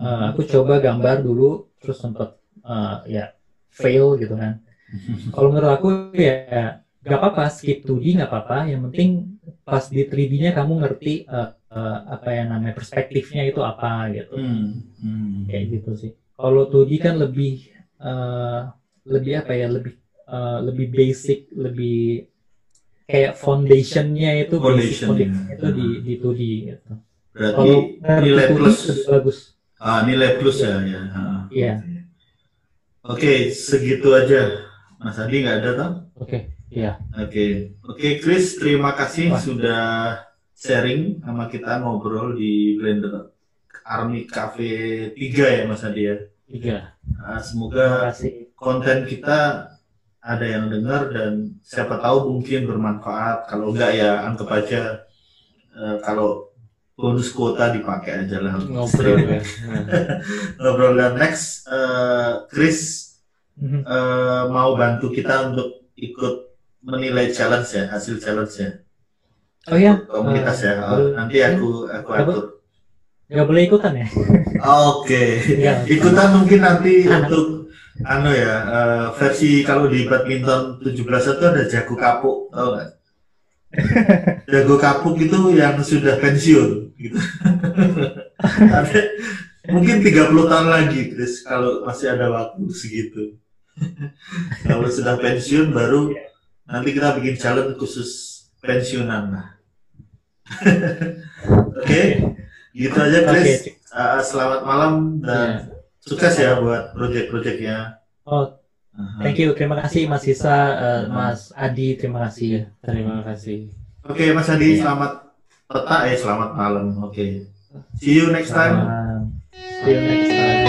D: aku coba gambar dulu terus sempet eh, ya fail gitu kan. [laughs] Kalau menurut aku ya nggak apa-apa skip 2D nggak apa-apa. Yang penting pas di 3D-nya kamu ngerti eh, eh, apa yang namanya perspektifnya itu apa gitu.
B: Hmm, hmm.
D: Kayak gitu sih. Kalau 2D kan lebih eh, lebih apa ya lebih eh, lebih basic, lebih kayak foundation-nya itu basic
B: Foundation-nya.
D: foundation itu di di 2D gitu.
B: Berarti
D: Kalau
B: nilai
D: 2D
B: plus,
D: bagus.
B: Ah, nilai plus ya, ya.
D: Iya.
B: Oke, segitu aja. Mas Adi nggak ada toh?
D: Oke, iya.
B: Oke, oke Chris, terima kasih
D: Wah.
B: sudah sharing sama kita ngobrol di Blender Army Cafe 3 ya Mas Adi ya.
C: Tiga.
B: Ah,
D: Terima
B: semoga konten kita ada yang dengar dan siapa tahu mungkin bermanfaat. Kalau enggak ya anggap aja eh, kalau bonus kuota dipakai aja lah.
C: Ngobrol [laughs] ya. Nah,
B: Ngobrol dan next eh, Chris eh, mau bantu kita untuk ikut menilai challenge ya, hasil challenge ya.
D: Oh ya,
B: Komunitas
D: Eh,
B: ya. Oh, nanti aku aku atur.
D: nggak boleh ikutan ya?
B: Oke.
D: Iya.
B: Ikutan mungkin nanti untuk anu ya, eh, versi kalau di badminton 17 itu ada jago kapuk, tahu nggak? [laughs] jago kapuk itu yang sudah pensiun gitu. [laughs] Mungkin 30 tahun lagi Chris kalau masih ada waktu segitu. kalau sudah pensiun baru nanti kita bikin challenge khusus pensiunan lah. [laughs] Oke, gitu aja. Chris. Uh, selamat malam dan
C: Iya.
B: sukses ya buat project-projectnya.
D: Oh,
B: Aha.
D: thank you. Terima kasih Mas Sisa, eh, Mas Adi. Terima kasih.
C: terima kasih.
B: Oke Mas Adi,
D: Iya.
B: selamat petang eh selamat malam. Oke. See you next time.
D: Uh, see you next time.